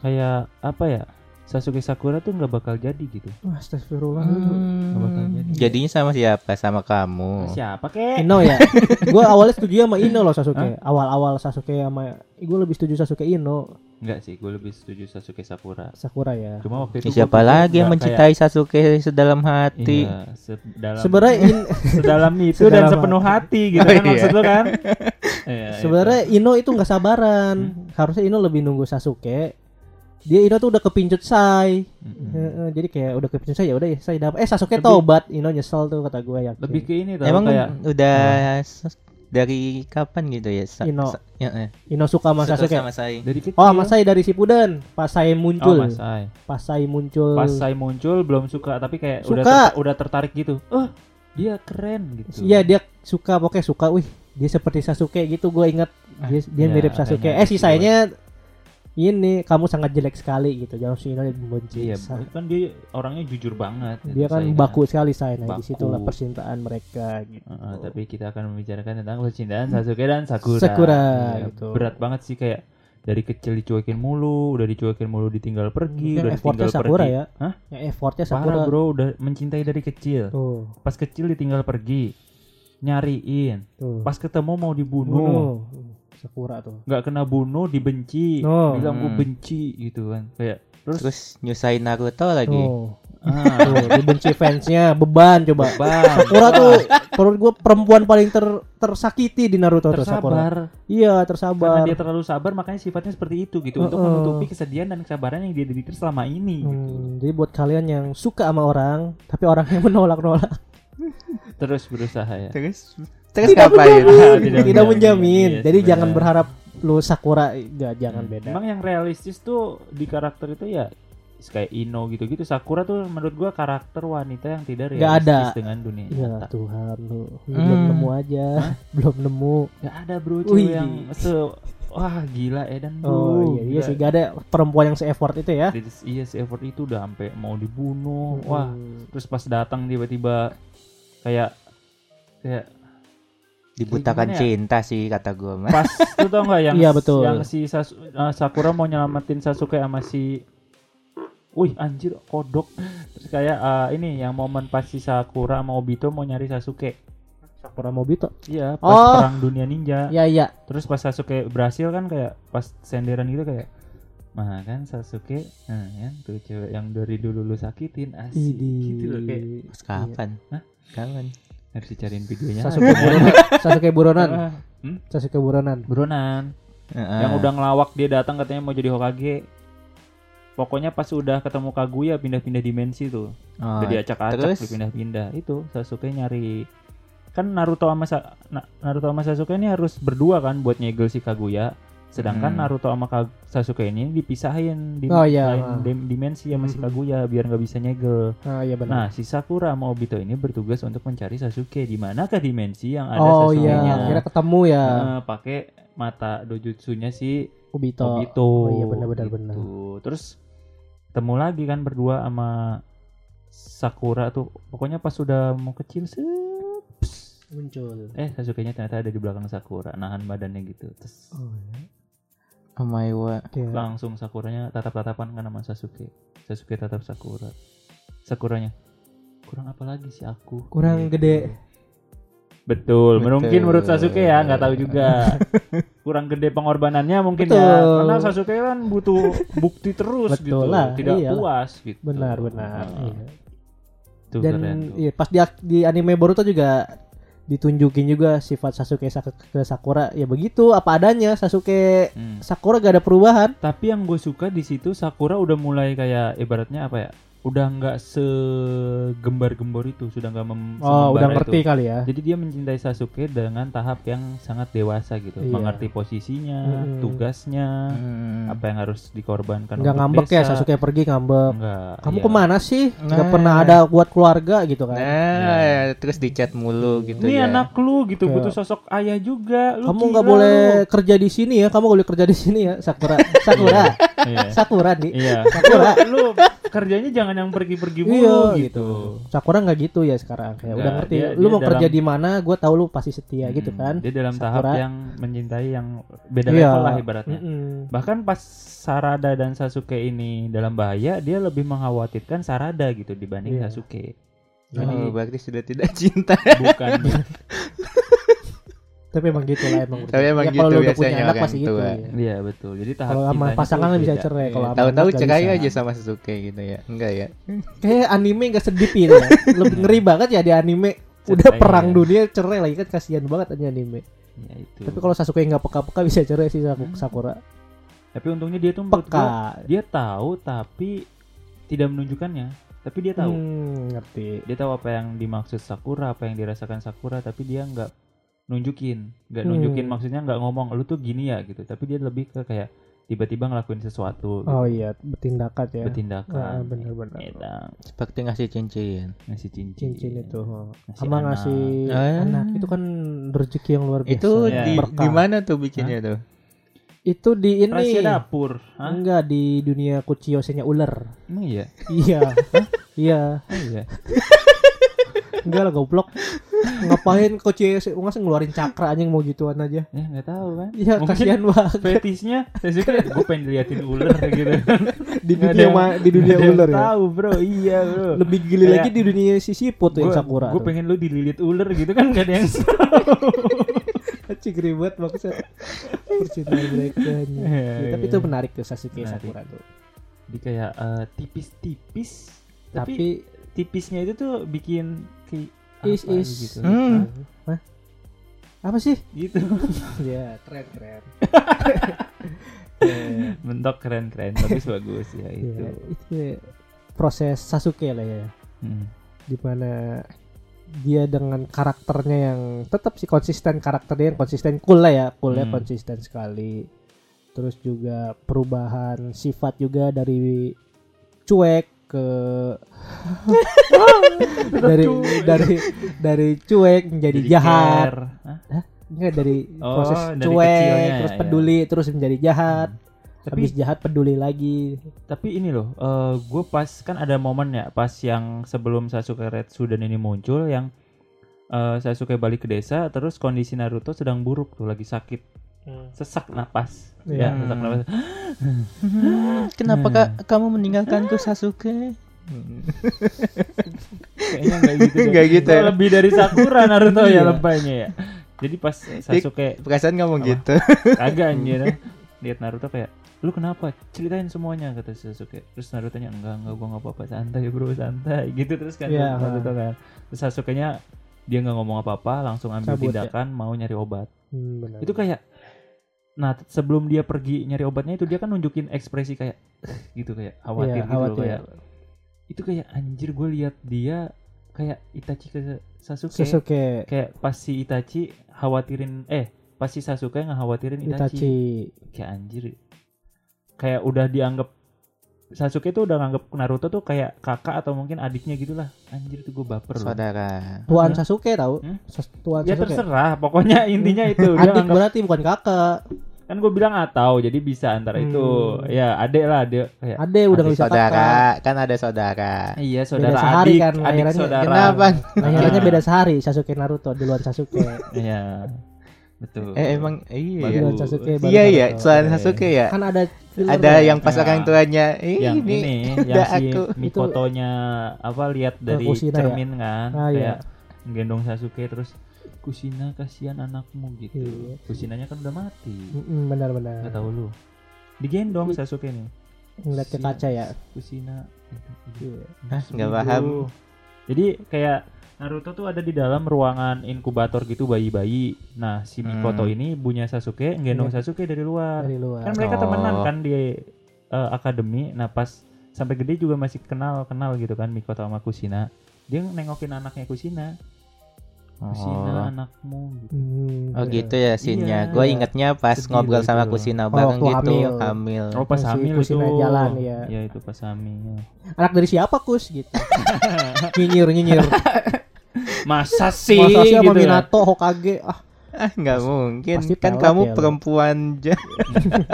[SPEAKER 1] kayak apa ya? Sasuke Sakura tuh nggak bakal jadi gitu.
[SPEAKER 3] Wah, astagfirullah.
[SPEAKER 1] Nggak bakal jadi.
[SPEAKER 4] Jadinya sama siapa? Sama kamu.
[SPEAKER 1] Siapa kek?
[SPEAKER 3] Ino ya. <laughs> gua awalnya setuju sama Ino loh Sasuke. Awal-awal Sasuke sama gua lebih setuju Sasuke Ino,
[SPEAKER 1] Enggak sih, gue lebih setuju Sasuke Sakura.
[SPEAKER 3] Sakura ya.
[SPEAKER 1] Cuma waktu
[SPEAKER 4] Ya,
[SPEAKER 1] itu
[SPEAKER 4] siapa lagi yang mencintai Sasuke sedalam
[SPEAKER 1] kayak,
[SPEAKER 4] hati?
[SPEAKER 1] iya, sedalam
[SPEAKER 3] Sebenarnya in- <laughs>
[SPEAKER 1] sedalam itu
[SPEAKER 3] Sedalam
[SPEAKER 1] dan sepenuh hati gitu <laughs>
[SPEAKER 4] Oh,
[SPEAKER 1] kan
[SPEAKER 4] iya.
[SPEAKER 1] maksud lu kan? Iya,
[SPEAKER 3] Sebenarnya Ino itu nggak sabaran. Harusnya Ino lebih nunggu Sasuke. Dia Ino tuh udah kepincut Sai. Heeh, jadi kayak udah kepincut Sai ya udah ya Sai dapat. Eh Sasuke
[SPEAKER 1] Lebih-
[SPEAKER 3] tobat. Ino nyesel tuh kata gue ya.
[SPEAKER 1] lebih ke ini tau
[SPEAKER 4] Emang
[SPEAKER 1] kayak
[SPEAKER 4] udah s- dari kapan gitu ya? Sa-
[SPEAKER 3] Ino.
[SPEAKER 4] sa- ya, eh.
[SPEAKER 3] Ino suka sama
[SPEAKER 4] Suka
[SPEAKER 3] Sasuke.
[SPEAKER 4] sama saya.
[SPEAKER 1] dari kecil
[SPEAKER 3] Oh, sama Sai dari Shippuden. Pas Sai
[SPEAKER 1] oh
[SPEAKER 3] muncul.
[SPEAKER 1] Mas Sai
[SPEAKER 3] Pas Sai muncul.
[SPEAKER 1] pas saya muncul belum suka tapi kayak udah
[SPEAKER 3] Suka.
[SPEAKER 1] terta- udah tertarik gitu oh dia keren gitu
[SPEAKER 3] Iya dia suka pokoknya suka. Wih dia seperti Sasuke gitu. Gue inget dia, dia
[SPEAKER 1] Iya,
[SPEAKER 3] mirip Sasuke. Eh sisanya ini kamu sangat jelek sekali gitu. Jangan si Ino membenci.
[SPEAKER 1] iya kan dia orangnya jujur banget
[SPEAKER 3] dia
[SPEAKER 1] gitu,
[SPEAKER 3] kan
[SPEAKER 1] Sai,
[SPEAKER 3] baku sekali saya. Nah
[SPEAKER 1] di
[SPEAKER 3] situlah percintaan mereka gitu.
[SPEAKER 1] Heeh, tapi kita akan membicarakan tentang percintaan Sasuke dan Sakura.
[SPEAKER 3] Sakura,
[SPEAKER 1] Iya,
[SPEAKER 3] gitu.
[SPEAKER 1] Berat banget sih kayak dari kecil dicuekin mulu, udah dicuekin mulu ditinggal pergi,
[SPEAKER 3] Yang
[SPEAKER 1] udah
[SPEAKER 3] effortnya
[SPEAKER 1] ditinggal
[SPEAKER 3] Sakura
[SPEAKER 1] pergi.
[SPEAKER 3] ya.
[SPEAKER 1] Hah?
[SPEAKER 3] Yang effortnya Sakura.
[SPEAKER 1] Parah bro, udah mencintai dari kecil.
[SPEAKER 3] Tuh,
[SPEAKER 1] Pas kecil ditinggal pergi, nyariin.
[SPEAKER 3] tuh.
[SPEAKER 1] Pas ketemu mau dibunuh,
[SPEAKER 3] bunuh. Sakura tuh.
[SPEAKER 1] nggak kena bunuh, dibenci,
[SPEAKER 3] Oh.
[SPEAKER 1] bilang gue
[SPEAKER 4] Hmm.
[SPEAKER 1] benci gitu kan. Kayak terus,
[SPEAKER 4] Terus nyusahin Naruto lagi.
[SPEAKER 3] Tuh.
[SPEAKER 1] ah, <laughs>
[SPEAKER 3] Tuh, dibenci fansnya, beban coba.
[SPEAKER 1] beban,
[SPEAKER 3] Sakura tuh menurut gue perempuan paling ter tersakiti di Naruto tuh Sakura.
[SPEAKER 1] tersabar.
[SPEAKER 3] Iya,
[SPEAKER 1] Karena
[SPEAKER 3] tersabar.
[SPEAKER 1] dia terlalu sabar makanya sifatnya seperti itu gitu untuk
[SPEAKER 3] Heeh.
[SPEAKER 1] menutupi kesedihan dan kesabaran yang dia derita selama ini. gitu.
[SPEAKER 3] Hmm, jadi buat kalian yang suka sama orang, tapi orangnya <laughs> menolak-nolak,
[SPEAKER 1] Terus berusaha ya.
[SPEAKER 4] Terus terus ngapain? <laughs>
[SPEAKER 3] tidak,
[SPEAKER 1] Tidak
[SPEAKER 3] menjamin.
[SPEAKER 1] menjamin, iya,
[SPEAKER 3] jadi
[SPEAKER 1] sebenarnya.
[SPEAKER 3] jangan berharap lu Sakura enggak jangan beda.
[SPEAKER 1] Emang yang realistis tuh di karakter itu ya kayak Ino gitu-gitu. Sakura tuh menurut gua karakter wanita yang tidak realistis
[SPEAKER 3] ada.
[SPEAKER 1] dengan dunia
[SPEAKER 3] Ya
[SPEAKER 1] nyata.
[SPEAKER 3] Tuhan lu, lu
[SPEAKER 4] Hmm.
[SPEAKER 3] belum nemu aja, <laughs> belum nemu.
[SPEAKER 1] Gak ada bro cewek yang se wah gila Edan bro.
[SPEAKER 3] Oh iya, iya
[SPEAKER 1] Gila.
[SPEAKER 3] sih gak ada perempuan yang se-effort itu ya.
[SPEAKER 1] Jadi, iya si effort itu udah sampai mau dibunuh. Wah,
[SPEAKER 3] Hmm.
[SPEAKER 1] terus pas datang tiba-tiba kayak kayak
[SPEAKER 4] Dibutakan
[SPEAKER 1] ya?
[SPEAKER 4] cinta sih kata gue mah.
[SPEAKER 1] pas tuh tau nggak yang <laughs>
[SPEAKER 3] Iya, betul.
[SPEAKER 1] yang si Sas- eh, Sakura mau nyelamatin Sasuke sama si Wih anjir kodok Terus kayak eh, ini yang momen pas si Sakura sama Obito mau nyari Sasuke
[SPEAKER 3] Sakura Mobito.
[SPEAKER 1] Iya pas
[SPEAKER 3] Oh.
[SPEAKER 1] perang dunia ninja
[SPEAKER 3] Ya iya.
[SPEAKER 1] Terus pas Sasuke berhasil kan kayak pas senderan gitu kayak Nah kan Sasuke Nah kan tuh cewek yang dari dulu lu sakitin Asik
[SPEAKER 3] Idi.
[SPEAKER 1] gitu loh kayak
[SPEAKER 4] Terus kapan?
[SPEAKER 1] Hah?
[SPEAKER 4] Kapan?
[SPEAKER 1] Harus dicariin videonya
[SPEAKER 3] Sasuke Buronan. <laughs> Sasuke Buronan.
[SPEAKER 1] Ah, hmm?
[SPEAKER 3] Sasuke Buronan.
[SPEAKER 1] Buronan
[SPEAKER 4] Heeh.
[SPEAKER 1] yang udah ngelawak dia datang katanya mau jadi Hokage pokoknya pas udah ketemu Kaguya pindah-pindah dimensi tuh
[SPEAKER 4] Oh,
[SPEAKER 1] udah diacak-acak
[SPEAKER 4] terus?
[SPEAKER 1] dipindah-pindah itu Sasuke nyari kan Naruto sama Sa- Na- Naruto sama Sasuke ini harus berdua kan buat nyegel si Kaguya sedangkan
[SPEAKER 4] Hmm.
[SPEAKER 1] Naruto sama Sasuke ini dipisahin di
[SPEAKER 3] Oh, iya.
[SPEAKER 1] lain dim- dimensi sama si
[SPEAKER 3] Mhm.
[SPEAKER 1] Kaguya biar nggak bisa nyegel
[SPEAKER 3] Ah iya benar.
[SPEAKER 1] nah si Sakura sama Obito ini bertugas untuk mencari Sasuke di manakah dimensi yang ada
[SPEAKER 3] oh
[SPEAKER 1] Sasuke-nya
[SPEAKER 3] iya, kira ketemu ya
[SPEAKER 1] Nah, pakai mata dojutsunya si
[SPEAKER 3] Obito.
[SPEAKER 1] Obito.
[SPEAKER 3] Oh iya benar-benar
[SPEAKER 1] gitu.
[SPEAKER 3] benar.
[SPEAKER 1] Terus ketemu lagi kan berdua sama Sakura tuh. Pokoknya pas udah mau kecil pss,
[SPEAKER 3] Muncul.
[SPEAKER 1] eh Sasuke-nya ternyata ada di belakang Sakura, nahan badannya gitu. Terus
[SPEAKER 3] Oh, iya.
[SPEAKER 4] God.
[SPEAKER 3] Kayak-
[SPEAKER 1] langsung Sakuranya tatap-tatapan kan sama Sasuke. Sasuke tatap Sakura. Sakuranya kurang apa lagi sih aku?
[SPEAKER 3] Kurang
[SPEAKER 1] Gitu.
[SPEAKER 3] gede.
[SPEAKER 1] Betul,
[SPEAKER 4] Betul.
[SPEAKER 1] mungkin menurut Sasuke ya, nggak tahu juga. <laughs> Kurang gede pengorbanannya mungkin ya.
[SPEAKER 3] Betul.
[SPEAKER 1] Karena Sasuke kan butuh bukti terus
[SPEAKER 3] Betul
[SPEAKER 1] gitu,
[SPEAKER 3] lah,
[SPEAKER 1] tidak
[SPEAKER 3] iyalah.
[SPEAKER 1] puas gitu.
[SPEAKER 3] Benar benar.
[SPEAKER 1] Nah,
[SPEAKER 3] iya.
[SPEAKER 1] itu
[SPEAKER 3] Dan
[SPEAKER 1] keren tuh.
[SPEAKER 3] iya, pas di, di anime Boruto juga ditunjukin juga sifat Sasuke Sak- ke Sakura ya begitu apa adanya Sasuke
[SPEAKER 1] Hmm.
[SPEAKER 3] Sakura gak ada perubahan
[SPEAKER 1] Tapi yang gue suka di situ Sakura udah mulai kayak ibaratnya apa ya? Udah nggak segembar-gembor itu, sudah nggak mem
[SPEAKER 3] oh udah ngerti
[SPEAKER 1] itu.
[SPEAKER 3] kali ya
[SPEAKER 1] Jadi dia mencintai Sasuke dengan tahap yang sangat dewasa gitu,
[SPEAKER 3] Iya.
[SPEAKER 1] mengerti posisinya,
[SPEAKER 3] Mm-mm.
[SPEAKER 1] tugasnya,
[SPEAKER 4] Hmm.
[SPEAKER 1] apa yang harus dikorbankan.
[SPEAKER 3] nggak ngambek ya
[SPEAKER 1] desa.
[SPEAKER 3] Sasuke pergi ngambek
[SPEAKER 1] Enggak.
[SPEAKER 3] kamu
[SPEAKER 1] iya.
[SPEAKER 3] ke mana sih nggak
[SPEAKER 4] Nah.
[SPEAKER 3] pernah ada buat keluarga gitu kan
[SPEAKER 4] Nah,
[SPEAKER 1] Ya.
[SPEAKER 4] terus dicat mulu gitu
[SPEAKER 1] Ini
[SPEAKER 4] ya.
[SPEAKER 1] anak lu gitu
[SPEAKER 3] Kayak-
[SPEAKER 1] butuh sosok ayah juga. Lu
[SPEAKER 3] kamu nggak
[SPEAKER 1] lu.
[SPEAKER 3] boleh kerja di sini ya kamu boleh kerja di sini ya Sakura <laughs> Sakura
[SPEAKER 1] Iya.
[SPEAKER 3] Sakura nih
[SPEAKER 1] Iya.
[SPEAKER 3] Sakura
[SPEAKER 1] lu kerjanya jangan yang pergi-pergi mulu
[SPEAKER 3] Iya
[SPEAKER 1] gitu.
[SPEAKER 3] gitu. Sakura nggak gitu ya sekarang kayak udah ngerti.
[SPEAKER 1] dia-
[SPEAKER 3] lu
[SPEAKER 1] dia
[SPEAKER 3] mau kerja
[SPEAKER 1] dalam-
[SPEAKER 3] di mana, gue tahu lu pasti setia gitu
[SPEAKER 1] Hmm,
[SPEAKER 3] kan.
[SPEAKER 1] Dia dalam
[SPEAKER 3] Sakura.
[SPEAKER 1] tahap yang mencintai yang beda
[SPEAKER 3] Iya.
[SPEAKER 1] level lah ibaratnya.
[SPEAKER 3] Mm-mm.
[SPEAKER 1] Bahkan pas Sarada dan Sasuke ini dalam bahaya, dia lebih mengkhawatirkan Sarada gitu dibanding
[SPEAKER 3] Iya.
[SPEAKER 1] Sasuke.
[SPEAKER 4] Oh,
[SPEAKER 1] Jadi
[SPEAKER 4] berarti sudah tidak cinta.
[SPEAKER 1] bukan <laughs>
[SPEAKER 3] Tapi emang gitu lah emang.
[SPEAKER 4] Tapi emang
[SPEAKER 3] Ya,
[SPEAKER 4] gitu
[SPEAKER 3] kalau
[SPEAKER 4] biasanya
[SPEAKER 3] punya anak
[SPEAKER 4] orang
[SPEAKER 3] pasti gitu. ya.
[SPEAKER 1] Iya betul. Jadi tahap
[SPEAKER 3] Kalau sama pasangan
[SPEAKER 1] tuh
[SPEAKER 3] bisa cerai.
[SPEAKER 4] Iya,
[SPEAKER 3] Kalau sama
[SPEAKER 4] Tahu-tahu cerai aja sama Sasuke gitu ya. Enggak ya?
[SPEAKER 3] Kayak anime gak sedih ini ya. Lebih ngeri banget ya di anime. Udah
[SPEAKER 1] Cerai,
[SPEAKER 3] perang
[SPEAKER 1] ya.
[SPEAKER 3] dunia cerai lagi kan kasihan banget aja anime.
[SPEAKER 1] Ya itu.
[SPEAKER 3] Tapi kalau Sasuke nggak peka-peka bisa cerai sih Saku-
[SPEAKER 1] Hmm.
[SPEAKER 3] Sakura.
[SPEAKER 1] Tapi untungnya dia tuh gua,
[SPEAKER 3] Peka.
[SPEAKER 1] dia tahu tapi tidak menunjukkannya. Tapi dia tahu.
[SPEAKER 3] Hmm, ngerti.
[SPEAKER 1] Dia tahu apa yang dimaksud Sakura, apa yang dirasakan Sakura, tapi dia nggak nunjukin, nggak
[SPEAKER 3] Hmm.
[SPEAKER 1] nunjukin maksudnya nggak ngomong lu tuh gini ya gitu. Tapi dia lebih ke kayak tiba-tiba ngelakuin sesuatu, gitu.
[SPEAKER 3] Oh iya, bertindakan ya.
[SPEAKER 1] bertindakan.
[SPEAKER 3] Ah, bener-bener.
[SPEAKER 1] Gitu.
[SPEAKER 4] Seperti ngasih cincin.
[SPEAKER 1] Ngasih cincin.
[SPEAKER 3] Cincin itu.
[SPEAKER 1] Ngasih
[SPEAKER 3] Sama
[SPEAKER 1] anak.
[SPEAKER 3] ngasih
[SPEAKER 4] Ah.
[SPEAKER 3] anak itu kan rezeki yang luar biasa.
[SPEAKER 4] Itu
[SPEAKER 1] Ya.
[SPEAKER 4] di
[SPEAKER 3] Berkah.
[SPEAKER 4] di mana tuh bikinnya tuh?
[SPEAKER 3] Itu di ini.
[SPEAKER 1] Rahasia dapur. Hah?
[SPEAKER 3] Enggak di dunia kuciyosenya ular.
[SPEAKER 1] Emang iya?
[SPEAKER 3] Iya. Iya.
[SPEAKER 1] Oh, iya. <laughs>
[SPEAKER 3] Enggak lah goblok. Ngapain kuciyose ngasih ngeluarin cakra anjing mau gituan aja.
[SPEAKER 1] Ya nggak tahu kan.
[SPEAKER 3] Iya, kasihan banget.
[SPEAKER 1] Fetisnya saya suka gue pengen diliatin ular gitu.
[SPEAKER 3] Di dunia
[SPEAKER 1] yang-
[SPEAKER 3] ma- di dunia
[SPEAKER 1] yang
[SPEAKER 3] ular ya.
[SPEAKER 1] Tahu bro, iya bro.
[SPEAKER 3] Lebih gili
[SPEAKER 1] Kayak-
[SPEAKER 3] lagi di dunia si siput tuh yang Sakura.
[SPEAKER 1] Gue pengen lu dililit ular gitu kan gak ada yang <laughs>
[SPEAKER 3] Cik ribet maksud percintaan mereka Ya, tapi
[SPEAKER 1] iya.
[SPEAKER 3] itu menarik tuh Sasuke
[SPEAKER 1] Menarik.
[SPEAKER 3] Sakura tuh.
[SPEAKER 1] Di kayak eh, tipis-tipis tapi,
[SPEAKER 3] Tapi
[SPEAKER 1] tipisnya itu tuh bikin kayak
[SPEAKER 3] Is-
[SPEAKER 1] apa
[SPEAKER 3] is.
[SPEAKER 1] gitu.
[SPEAKER 4] Hmm.
[SPEAKER 3] Hah? apa sih?
[SPEAKER 1] Gitu. <laughs>
[SPEAKER 3] ya keren keren. <laughs> <laughs>
[SPEAKER 1] Mentok keren-keren, bagus bagus ya itu.
[SPEAKER 3] Ya, itu proses Sasuke lah ya.
[SPEAKER 1] Hmm.
[SPEAKER 3] Di mana dia dengan karakternya yang tetap sih konsisten karakternya yang konsisten cool lah ya coolnya
[SPEAKER 1] Hmm.
[SPEAKER 3] konsisten sekali terus juga perubahan sifat juga dari cuek ke <laughs> dari dari dari cuek menjadi
[SPEAKER 1] Jadi
[SPEAKER 3] jahat.
[SPEAKER 1] Hah?
[SPEAKER 3] Enggak dari
[SPEAKER 1] Oh,
[SPEAKER 3] proses
[SPEAKER 1] dari
[SPEAKER 3] cuek
[SPEAKER 1] kecilnya,
[SPEAKER 3] terus
[SPEAKER 1] ya.
[SPEAKER 3] peduli terus menjadi jahat.
[SPEAKER 1] Tapi
[SPEAKER 3] habis jahat peduli lagi.
[SPEAKER 1] tapi ini loh, gue pas kan ada momen ya pas yang sebelum Sasuke Red Sudan ini muncul yang eh, Sasuke balik ke desa terus kondisi Naruto sedang buruk tuh lagi sakit sesak napas
[SPEAKER 3] Iya.
[SPEAKER 1] ya sesak napas <gasps>
[SPEAKER 4] Kenapa
[SPEAKER 1] Hmm.
[SPEAKER 4] kak kamu meninggalkanku Sasuke?
[SPEAKER 1] kayaknya nggak gitu.
[SPEAKER 4] Nggak gitu ya?
[SPEAKER 1] lebih dari Sakura Naruto ya
[SPEAKER 3] Iya.
[SPEAKER 1] lebaynya ya jadi pas Sasuke
[SPEAKER 4] Perasaan ngomong
[SPEAKER 1] Apa?
[SPEAKER 4] gitu.
[SPEAKER 1] kagak anjir lihat Naruto kayak lu kenapa ceritain semuanya kata Sasuke terus Naruto nya enggak enggak gua nggak apa-apa santai bro santai <laughs> gitu terus kan
[SPEAKER 3] Iya.
[SPEAKER 1] Naruto kan terus Sasuke nya dia nggak ngomong apa-apa langsung ambil
[SPEAKER 3] Cabut ya.
[SPEAKER 1] tindakan mau nyari obat
[SPEAKER 3] Hmm, benar.
[SPEAKER 1] itu kayak nah sebelum dia pergi nyari obatnya itu dia kan nunjukin ekspresi kayak gitu kayak khawatir
[SPEAKER 3] Iya,
[SPEAKER 1] gitu loh
[SPEAKER 3] khawatir.
[SPEAKER 1] kayak itu kayak anjir gue lihat dia kayak Itachi ke Sasuke,
[SPEAKER 3] Sasuke
[SPEAKER 1] kayak pas si Itachi khawatirin eh pas si Sasuke ngekhawatirin Itachi.
[SPEAKER 3] Itachi
[SPEAKER 1] kayak anjir kayak udah dianggap Sasuke tuh udah nganggap Naruto tuh kayak kakak atau mungkin adiknya gitulah anjir tuh gue baper loh.
[SPEAKER 4] Saudara.
[SPEAKER 3] Tuan
[SPEAKER 1] Hah?
[SPEAKER 3] Sasuke tahu
[SPEAKER 1] Hmm?
[SPEAKER 3] Tuan
[SPEAKER 1] ya
[SPEAKER 3] Sasuke
[SPEAKER 1] terserah pokoknya intinya itu <laughs> dia
[SPEAKER 3] adik
[SPEAKER 1] nganggap
[SPEAKER 3] berarti bukan kakak
[SPEAKER 1] kan gue bilang atau jadi bisa antara itu
[SPEAKER 3] Hmm.
[SPEAKER 1] ya adek lah adek kayak
[SPEAKER 3] ade udah nggak bisa
[SPEAKER 4] saudara,
[SPEAKER 3] kakak
[SPEAKER 4] kan ada saudara.
[SPEAKER 1] iya saudara
[SPEAKER 3] sehari
[SPEAKER 1] adik
[SPEAKER 3] kan,
[SPEAKER 1] adik
[SPEAKER 3] lahirannya.
[SPEAKER 1] saudara
[SPEAKER 4] Kenapa?
[SPEAKER 3] lahirannya
[SPEAKER 1] Iya.
[SPEAKER 3] beda sehari Sasuke Naruto duluan Sasuke <laughs>
[SPEAKER 1] iya betul
[SPEAKER 4] Eh emang iya. Ya.
[SPEAKER 3] duluan Sasuke
[SPEAKER 4] Iya ya,
[SPEAKER 3] Naruto.
[SPEAKER 4] soal
[SPEAKER 1] Iya.
[SPEAKER 4] Sasuke ya.
[SPEAKER 3] kan ada
[SPEAKER 4] Ada
[SPEAKER 3] ya.
[SPEAKER 4] yang pas
[SPEAKER 1] Ya.
[SPEAKER 4] orang tuanya, eh,
[SPEAKER 1] yang
[SPEAKER 4] ini,
[SPEAKER 1] ini yang si
[SPEAKER 4] aku.
[SPEAKER 1] Mikotonya apa lihat dari
[SPEAKER 3] Kusina ya?
[SPEAKER 1] cermin kan
[SPEAKER 3] Ah, iya.
[SPEAKER 1] kayak gendong Sasuke terus Kusina kasihan anakmu gitu.
[SPEAKER 3] Iya.
[SPEAKER 1] Kusinanya kan udah mati.
[SPEAKER 3] Benar-benar
[SPEAKER 1] nggak tahu lu. Digendong Sasuke nih
[SPEAKER 3] ngeliat ke kaca ya?
[SPEAKER 1] Kusina.
[SPEAKER 3] Iya.
[SPEAKER 4] Hah, nggak
[SPEAKER 1] Sedih,
[SPEAKER 4] paham.
[SPEAKER 1] jadi kayak Naruto tuh ada di dalam ruangan inkubator gitu bayi-bayi. Nah si Mikoto
[SPEAKER 4] Hmm.
[SPEAKER 1] ini punya Sasuke gendong Sasuke dari luar.
[SPEAKER 3] Dari luar.
[SPEAKER 1] Kan mereka
[SPEAKER 4] Oh.
[SPEAKER 1] temenan kan di eh, akademi. Nah pas sampai gede juga masih kenal kenal gitu kan Mikoto sama Kusina. Dia nengokin anaknya Kusina Kusina
[SPEAKER 4] Oh.
[SPEAKER 1] anakmu gitu
[SPEAKER 3] Hmm,
[SPEAKER 4] Oh gitu ya scene-nya.
[SPEAKER 1] Iya.
[SPEAKER 4] Gue ingetnya pas
[SPEAKER 1] Sedih
[SPEAKER 4] ngobrol
[SPEAKER 1] loh
[SPEAKER 4] sama
[SPEAKER 1] itu.
[SPEAKER 4] Kusina
[SPEAKER 3] Oh,
[SPEAKER 4] bareng gitu,
[SPEAKER 3] hamil.
[SPEAKER 4] hamil.
[SPEAKER 1] oh pas
[SPEAKER 3] Si
[SPEAKER 1] hamil
[SPEAKER 3] Kusina
[SPEAKER 1] itu
[SPEAKER 3] jalan, iya.
[SPEAKER 1] ya itu pas hamil
[SPEAKER 3] anak dari siapa kus gitu <laughs> nyinyir nyinyir
[SPEAKER 1] masa sih
[SPEAKER 3] masa sih sama
[SPEAKER 1] gitu ya?
[SPEAKER 3] Minato Hokage ah
[SPEAKER 4] Ah nggak mungkin.
[SPEAKER 3] Pasti
[SPEAKER 4] kan
[SPEAKER 3] pelet
[SPEAKER 4] kamu
[SPEAKER 3] ya
[SPEAKER 4] perempuan ja-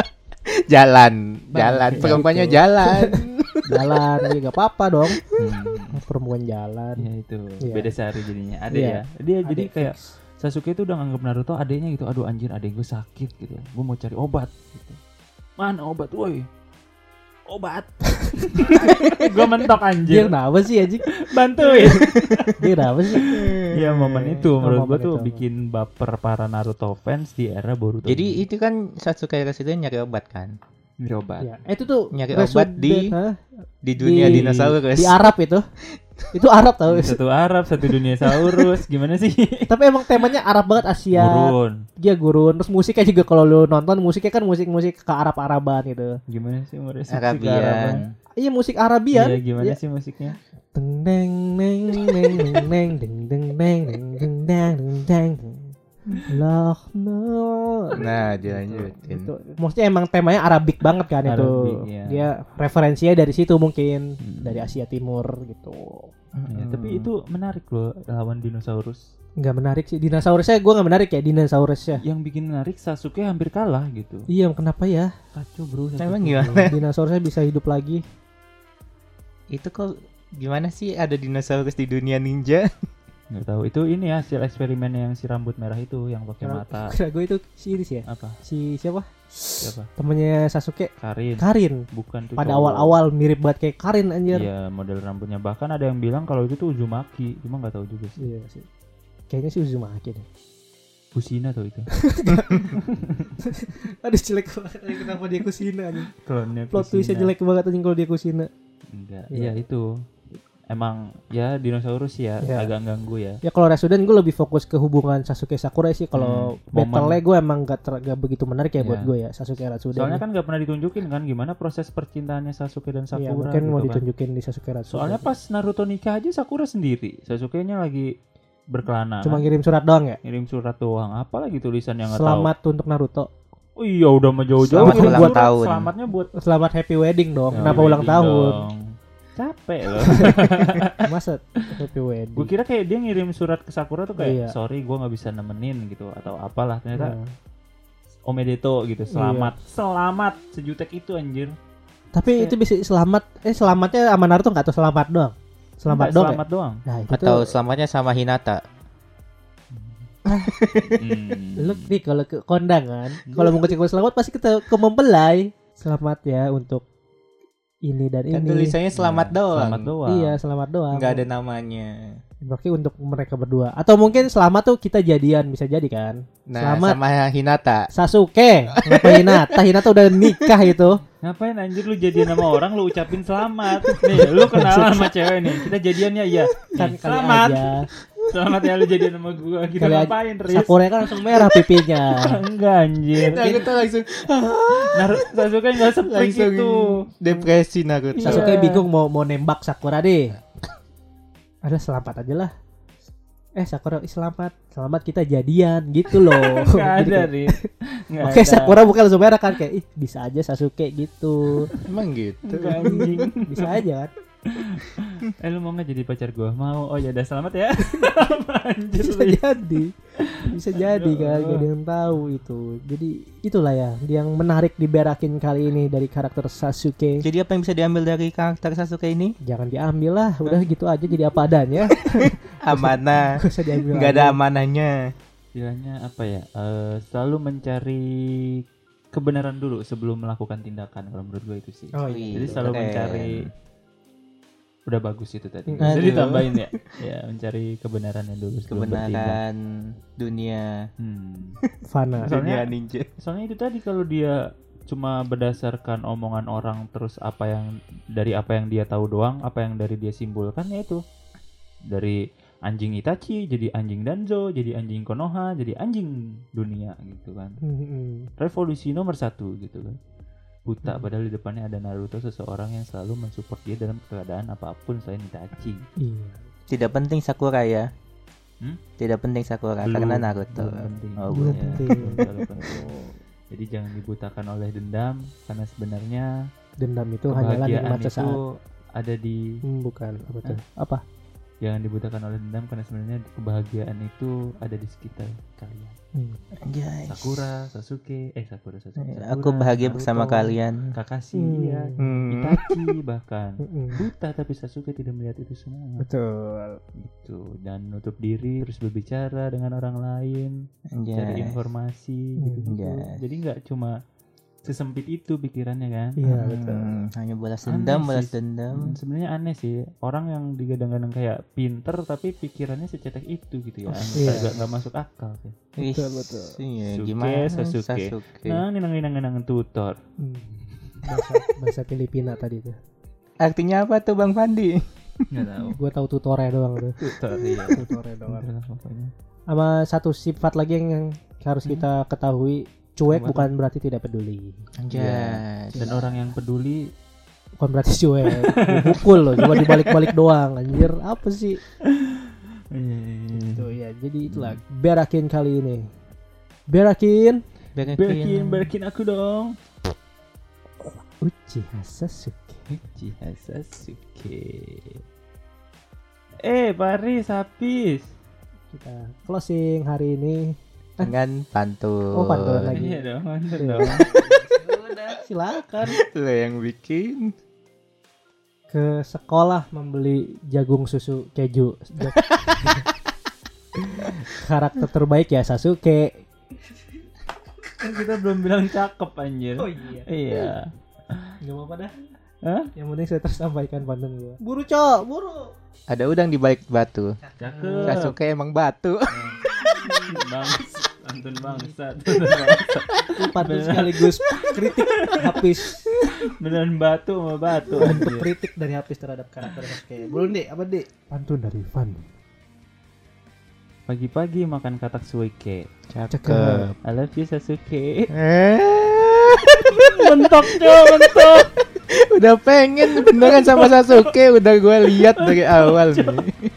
[SPEAKER 4] <laughs> jalan, jalan.
[SPEAKER 3] Ya,
[SPEAKER 4] Perempuannya
[SPEAKER 3] gitu.
[SPEAKER 4] jalan. <laughs>
[SPEAKER 3] jalan ya gak apa-apa dong
[SPEAKER 1] Hmm,
[SPEAKER 3] perempuan jalan
[SPEAKER 1] ya itu
[SPEAKER 3] Iya.
[SPEAKER 1] beda sehari jadinya ada
[SPEAKER 3] Iya.
[SPEAKER 1] ya dia jadi
[SPEAKER 3] Adek
[SPEAKER 1] kayak
[SPEAKER 3] fix.
[SPEAKER 1] Sasuke itu udah nganggap Naruto adeknya gitu aduh anjir adek gue sakit gitu gue mau cari obat gitu. mana obat woi obat <laughs> gue mentok
[SPEAKER 3] dia
[SPEAKER 1] anjir
[SPEAKER 3] kenapa sih anjing
[SPEAKER 1] bantuin <laughs>
[SPEAKER 3] dia kenapa sih
[SPEAKER 1] Iya momen itu
[SPEAKER 3] Oh,
[SPEAKER 1] menurut gue tuh
[SPEAKER 3] itu.
[SPEAKER 1] bikin baper para Naruto fans di era Boruto.
[SPEAKER 4] Jadi itu kan Sasuke Resident nyari obat kan.
[SPEAKER 1] Nyari obat.
[SPEAKER 3] ya eh, itu tuh
[SPEAKER 4] Nyari obat di-? Di dunia
[SPEAKER 3] Di-
[SPEAKER 4] dinosaurus.
[SPEAKER 3] Di Arab itu. Itu Arab tau.
[SPEAKER 1] Satu Arab, satu dunia saurus. Gimana sih?
[SPEAKER 3] Tapi emang temanya Arab banget Asia.
[SPEAKER 1] Gurun.
[SPEAKER 3] Dia gurun. Terus musiknya juga kalau lu nonton musiknya kan musik-musik ke Arab-Araban gitu.
[SPEAKER 1] Gimana sih Araban?
[SPEAKER 4] Arabian.
[SPEAKER 3] Iya musik Arabian.
[SPEAKER 1] Iya, gimana
[SPEAKER 3] Iya.
[SPEAKER 1] sih musiknya?
[SPEAKER 3] Deng deng deng deng deng deng deng deng deng deng deng deng no.
[SPEAKER 4] Nah, dilanjutin.
[SPEAKER 3] Itu maksudnya emang temanya Arabik banget kan itu.
[SPEAKER 1] Arabik, iya.
[SPEAKER 3] Dia referensinya dari situ mungkin
[SPEAKER 1] Hmm.
[SPEAKER 3] dari Asia Timur gitu.
[SPEAKER 1] Ya, tapi itu menarik loh lawan dinosaurus.
[SPEAKER 3] Nggak menarik sih dinosaurusnya gue nggak menarik ya dinosaurusnya.
[SPEAKER 1] Yang bikin menarik Sasuke hampir kalah gitu.
[SPEAKER 3] Iya kenapa ya
[SPEAKER 1] Kacau bro. Sasuke.
[SPEAKER 4] Emang gimana? <laughs>
[SPEAKER 3] dinosaurusnya bisa hidup lagi?
[SPEAKER 4] Itu kok gimana sih ada dinosaurus di dunia ninja? <laughs>
[SPEAKER 1] Nggak tahu. Itu ini ya hasil eksperimen yang si rambut merah itu yang pakai mata.
[SPEAKER 3] Kira gue itu si Iris ya.
[SPEAKER 1] Apa?
[SPEAKER 3] Si siapa?
[SPEAKER 1] Siapa?
[SPEAKER 3] Temennya Sasuke.
[SPEAKER 1] Karin.
[SPEAKER 3] Karin.
[SPEAKER 1] Bukan tuh.
[SPEAKER 3] Pada awal-awal mirip banget kayak Karin anjir.
[SPEAKER 1] Iya, model rambutnya. Bahkan ada yang bilang kalau itu tuh Uzumaki. Cuma nggak tahu juga sih.
[SPEAKER 3] Iya sih. Kayaknya sih Uzumaki deh.
[SPEAKER 1] Kusina tuh itu. <laughs>
[SPEAKER 3] Aduh jelek banget kenapa dia Kusina anjing.
[SPEAKER 1] Klonnya
[SPEAKER 3] Plot twistnya jelek banget anjing kalau dia Kusina.
[SPEAKER 1] Enggak.
[SPEAKER 3] Iya.
[SPEAKER 1] Iya itu. Emang ya dinosaurus ya
[SPEAKER 3] Iya.
[SPEAKER 1] agak ganggu ya.
[SPEAKER 3] Ya kalau Resuden gue lebih fokus ke hubungan Sasuke Sakura sih. Kalau
[SPEAKER 1] Hmm, momen.
[SPEAKER 3] battle-nya gue emang gak, ter- gak begitu menarik ya buat
[SPEAKER 1] Iya.
[SPEAKER 3] gue ya Sasuke Ratsuden.
[SPEAKER 1] Soalnya kan nggak pernah ditunjukin kan gimana proses percintaannya Sasuke dan
[SPEAKER 3] Iya,
[SPEAKER 1] Sakura
[SPEAKER 3] mungkin
[SPEAKER 1] gitu
[SPEAKER 3] mau
[SPEAKER 1] kan.
[SPEAKER 3] ditunjukin di Sasuke Ratsuden.
[SPEAKER 1] Soalnya pas Naruto nikah aja Sakura sendiri, Sasuke-nya lagi berkelana.
[SPEAKER 3] cuma
[SPEAKER 1] kan.
[SPEAKER 3] ngirim surat doang ya.
[SPEAKER 1] ngirim surat doang. Apalagi tulisan yang nggak tahu.
[SPEAKER 3] Selamat untuk Naruto.
[SPEAKER 1] Oh iya udah mah jauh-jauh
[SPEAKER 4] Selamat ulang tahun.
[SPEAKER 1] Selamatnya buat
[SPEAKER 3] Selamat happy wedding dong.
[SPEAKER 1] Ya,
[SPEAKER 3] Kenapa ulang
[SPEAKER 1] wedding
[SPEAKER 3] tahun?
[SPEAKER 1] dong. Capek loh. <laughs>
[SPEAKER 3] Masa happy wedding?
[SPEAKER 1] gue kira kayak dia ngirim surat ke Sakura tuh kayak
[SPEAKER 3] Iya.
[SPEAKER 1] sorry gue nggak bisa nemenin gitu atau apalah ternyata
[SPEAKER 3] Nah.
[SPEAKER 1] Omedeto gitu
[SPEAKER 3] Iya.
[SPEAKER 1] selamat selamat sejutek itu anjir
[SPEAKER 3] Tapi itu bisa selamat eh selamatnya sama Naruto nggak atau selamat doang? Selamat
[SPEAKER 1] Enggak,
[SPEAKER 3] doang. ya?
[SPEAKER 1] selamat doang
[SPEAKER 3] Nah, itu
[SPEAKER 4] Atau
[SPEAKER 3] tuh
[SPEAKER 4] selamatnya sama Hinata?
[SPEAKER 1] Hmm. <laughs>
[SPEAKER 3] lu nih kalau ke kondangan, kalau mau ngucapin selamat pasti kita ke mempelai. Selamat ya untuk ini dan
[SPEAKER 4] Kan
[SPEAKER 3] ini.
[SPEAKER 4] tulisannya selamat
[SPEAKER 1] Nah,
[SPEAKER 4] doang.
[SPEAKER 1] selamat doang
[SPEAKER 3] Iya, selamat doang.
[SPEAKER 4] Nggak ada namanya.
[SPEAKER 3] Berarti untuk mereka berdua. Atau mungkin selamat tuh kita jadian bisa jadi kan?
[SPEAKER 4] Nah,
[SPEAKER 3] Selamat.
[SPEAKER 4] sama Hinata.
[SPEAKER 3] Sasuke, ngapain Hinata? Hinata udah nikah itu.
[SPEAKER 1] ngapain anjir lu jadian sama orang lu ucapin selamat nih lu kenalan sama cewek nih kita jadiannya iya
[SPEAKER 3] Kan
[SPEAKER 1] Nih,
[SPEAKER 3] kali
[SPEAKER 1] selamat
[SPEAKER 3] aja.
[SPEAKER 1] selamat ya lu jadian sama gua kita
[SPEAKER 3] Kali aja.
[SPEAKER 1] ngapain Riz
[SPEAKER 3] Sakura kan langsung merah pipinya.
[SPEAKER 1] enggak anjir
[SPEAKER 4] Naruto langsung
[SPEAKER 1] Naruto Sasuke seprik
[SPEAKER 4] langsung
[SPEAKER 1] itu
[SPEAKER 4] depresi Naruto.
[SPEAKER 1] Iya.
[SPEAKER 3] Sasuke bingung mau mau nembak Sakura deh. Ada selamat aja lah. Eh Sakura selamat, selamat kita jadian gitu loh. <laughs>
[SPEAKER 1] nggak ada
[SPEAKER 3] Gitu.
[SPEAKER 1] Riz Nggak <laughs>
[SPEAKER 3] Oke
[SPEAKER 1] ada.
[SPEAKER 3] Sakura bukan langsung merah kan kayak ih bisa aja Sasuke gitu.
[SPEAKER 4] Emang gitu. <laughs>
[SPEAKER 3] Bisa aja kan.
[SPEAKER 1] Eh lu mau nggak jadi pacar gua? Mau. Oh ya udah selamat ya. <laughs> Anjir.
[SPEAKER 3] Bisa jadi. Bisa jadi kan gak ada yang tahu itu. Jadi itulah ya yang menarik diberakin kali ini dari karakter Sasuke.
[SPEAKER 4] Jadi apa yang bisa diambil dari karakter Sasuke ini?
[SPEAKER 3] Jangan diambil lah, udah gitu aja jadi apa adanya. <laughs>
[SPEAKER 4] Amanah.
[SPEAKER 3] Gak.
[SPEAKER 4] Nggak ada
[SPEAKER 3] lagi.
[SPEAKER 4] amanahnya.
[SPEAKER 1] Istilahnya apa ya? Eh, selalu mencari kebenaran dulu sebelum melakukan tindakan kalau menurut gue itu sih.
[SPEAKER 3] Oh iya.
[SPEAKER 1] Jadi selalu
[SPEAKER 4] keren.
[SPEAKER 1] mencari udah bagus itu tadi.
[SPEAKER 3] Aduh.
[SPEAKER 1] Jadi ditambahin ya. Ya, mencari kebenarannya dulu sebelum bertindak.
[SPEAKER 4] Kebenaran dunia.
[SPEAKER 1] Hmm. <laughs>
[SPEAKER 3] Fana.
[SPEAKER 1] Soalnya-
[SPEAKER 4] Dunia ninja.
[SPEAKER 1] Soalnya itu tadi kalau dia cuma berdasarkan omongan orang terus apa yang dari apa yang dia tahu doang, apa yang dari dia simpulkan ya itu. Dari anjing Itachi jadi anjing Danzo, jadi anjing Konoha, jadi anjing dunia gitu kan.
[SPEAKER 3] Hmm,
[SPEAKER 1] Revolusi nomor satu gitu kan. Buta
[SPEAKER 3] Hmm.
[SPEAKER 1] padahal di depannya ada Naruto seseorang yang selalu mensupport dia dalam keadaan apa pun selain Itachi.
[SPEAKER 3] Iya.
[SPEAKER 4] Tidak penting Sakura ya.
[SPEAKER 1] Hmm?
[SPEAKER 4] Tidak penting Sakura
[SPEAKER 1] Belum-
[SPEAKER 4] karena Naruto.
[SPEAKER 1] belum penting.
[SPEAKER 4] Oh,
[SPEAKER 3] Belum
[SPEAKER 4] belum.
[SPEAKER 3] penting.
[SPEAKER 1] Jadi jangan dibutakan oleh dendam karena sebenarnya
[SPEAKER 3] Dendam itu hanyalah nikmat
[SPEAKER 1] itu
[SPEAKER 3] sesaat.
[SPEAKER 1] ada di
[SPEAKER 3] Hmm, bukan apa tuh? Apa?
[SPEAKER 1] Jangan dibutakan oleh dendam karena sebenarnya kebahagiaan itu ada di sekitar kalian.
[SPEAKER 3] Hmm.
[SPEAKER 4] Anjay.
[SPEAKER 1] Sakura, Sasuke, eh Sakura, Sasuke.
[SPEAKER 4] Ya,
[SPEAKER 1] Sakura,
[SPEAKER 4] Aku bahagia
[SPEAKER 1] Naruto,
[SPEAKER 4] bersama kalian.
[SPEAKER 1] Kakashi,
[SPEAKER 3] Hmm.
[SPEAKER 1] ya,
[SPEAKER 4] Hmm.
[SPEAKER 1] Itachi bahkan.
[SPEAKER 3] Mm-mm. <laughs>
[SPEAKER 1] Buta tapi Sasuke tidak melihat itu semua.
[SPEAKER 3] Betul.
[SPEAKER 1] Gitu dan nutup diri terus berbicara dengan orang lain, cari
[SPEAKER 4] Anjay.
[SPEAKER 1] informasi
[SPEAKER 3] Hmm.
[SPEAKER 1] gitu.
[SPEAKER 4] Anjay.
[SPEAKER 1] Jadi nggak cuma sesempit itu pikirannya kan.
[SPEAKER 3] Iya,
[SPEAKER 4] Hmm,
[SPEAKER 3] betul.
[SPEAKER 4] Hanya balas
[SPEAKER 1] Aneh
[SPEAKER 4] dendam,
[SPEAKER 1] sih.
[SPEAKER 4] balas
[SPEAKER 1] Hmm,
[SPEAKER 4] dendam.
[SPEAKER 1] sebenarnya aneh sih orang yang digadang-gadang kayak pinter tapi pikirannya secetek itu gitu ya
[SPEAKER 3] Iya.
[SPEAKER 1] agak nggak masuk akal sih
[SPEAKER 3] Betul, betul.
[SPEAKER 4] Iya,
[SPEAKER 1] Sasuke,
[SPEAKER 4] gimana
[SPEAKER 1] Sasuke. nah ninang ninang ninang tutor
[SPEAKER 3] Hmm. Bahasa, bahasa Filipina tadi tuh.
[SPEAKER 4] artinya apa tuh Bang Fandi?
[SPEAKER 1] Nggak tahu.
[SPEAKER 3] Gue tahu tutornya doang tuh.
[SPEAKER 1] Tutor iya.
[SPEAKER 3] Tutornya doang. Sama satu sifat lagi yang, yang harus kita ketahui, cuek
[SPEAKER 1] tuh?
[SPEAKER 3] bukan berarti tidak peduli.
[SPEAKER 4] Anjay.
[SPEAKER 1] Dan orang yang peduli
[SPEAKER 3] Bukan berarti cuek. Pukul loh, cuma dibalik-balik doang. Anjir, apa sih? Tuh ya, jadi itulah berakin kali ini. Berakin
[SPEAKER 1] Berkin, berkin aku dong.
[SPEAKER 3] Uchiha Sasuke.
[SPEAKER 1] Uchiha Sasuke. Eh, Paris habis.
[SPEAKER 3] Kita closing hari ini.
[SPEAKER 4] Dengan pantun.
[SPEAKER 3] Oh, pantun lagi.
[SPEAKER 1] Iya dong, mantap
[SPEAKER 3] Iya.
[SPEAKER 1] dong.
[SPEAKER 3] Silakan
[SPEAKER 4] Lo yang bikin.
[SPEAKER 3] ke sekolah membeli jagung susu keju. <laughs> Karakter terbaik ya Sasuke.
[SPEAKER 1] Kan kita belum bilang cakep anjir.
[SPEAKER 3] iya.
[SPEAKER 1] Iya.
[SPEAKER 3] Gak apa-apa dah.
[SPEAKER 1] Hah?
[SPEAKER 3] Yang penting saya tersampaikan pantun gue. Buru cok, buru.
[SPEAKER 4] Ada udang di balik batu.
[SPEAKER 1] Cakep.
[SPEAKER 4] Sasuke emang batu. <laughs>
[SPEAKER 1] pantun bangsa. Pantun bangsa. <laughs>
[SPEAKER 3] Pantun sekaligus kritik habis.
[SPEAKER 1] Beneran batu sama batu anjir.
[SPEAKER 3] kritik dari habis terhadap karakter Sasuke. Belum deh, apa deh? Pantun dari Van.
[SPEAKER 1] Pagi-pagi makan katak suike.
[SPEAKER 3] Cakep.
[SPEAKER 1] I love you Sasuke.
[SPEAKER 4] Eh, <laughs>
[SPEAKER 1] mentok cok, mentok.
[SPEAKER 4] udah pengen beneran sama Sasuke udah gue lihat dari awal <laughs> nih.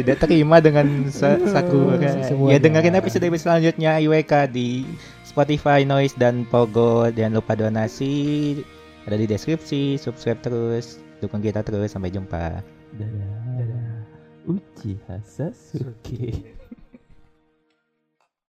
[SPEAKER 4] Tidak terima dengan Sa- Sakura.
[SPEAKER 3] Semuanya.
[SPEAKER 4] Ya dengerin episode selanjutnya IWK di Spotify, Noise dan Pogo. Jangan lupa donasi ada di deskripsi. Subscribe terus, dukung kita terus. Sampai jumpa.
[SPEAKER 1] Dadah. Uchiha Sasuke.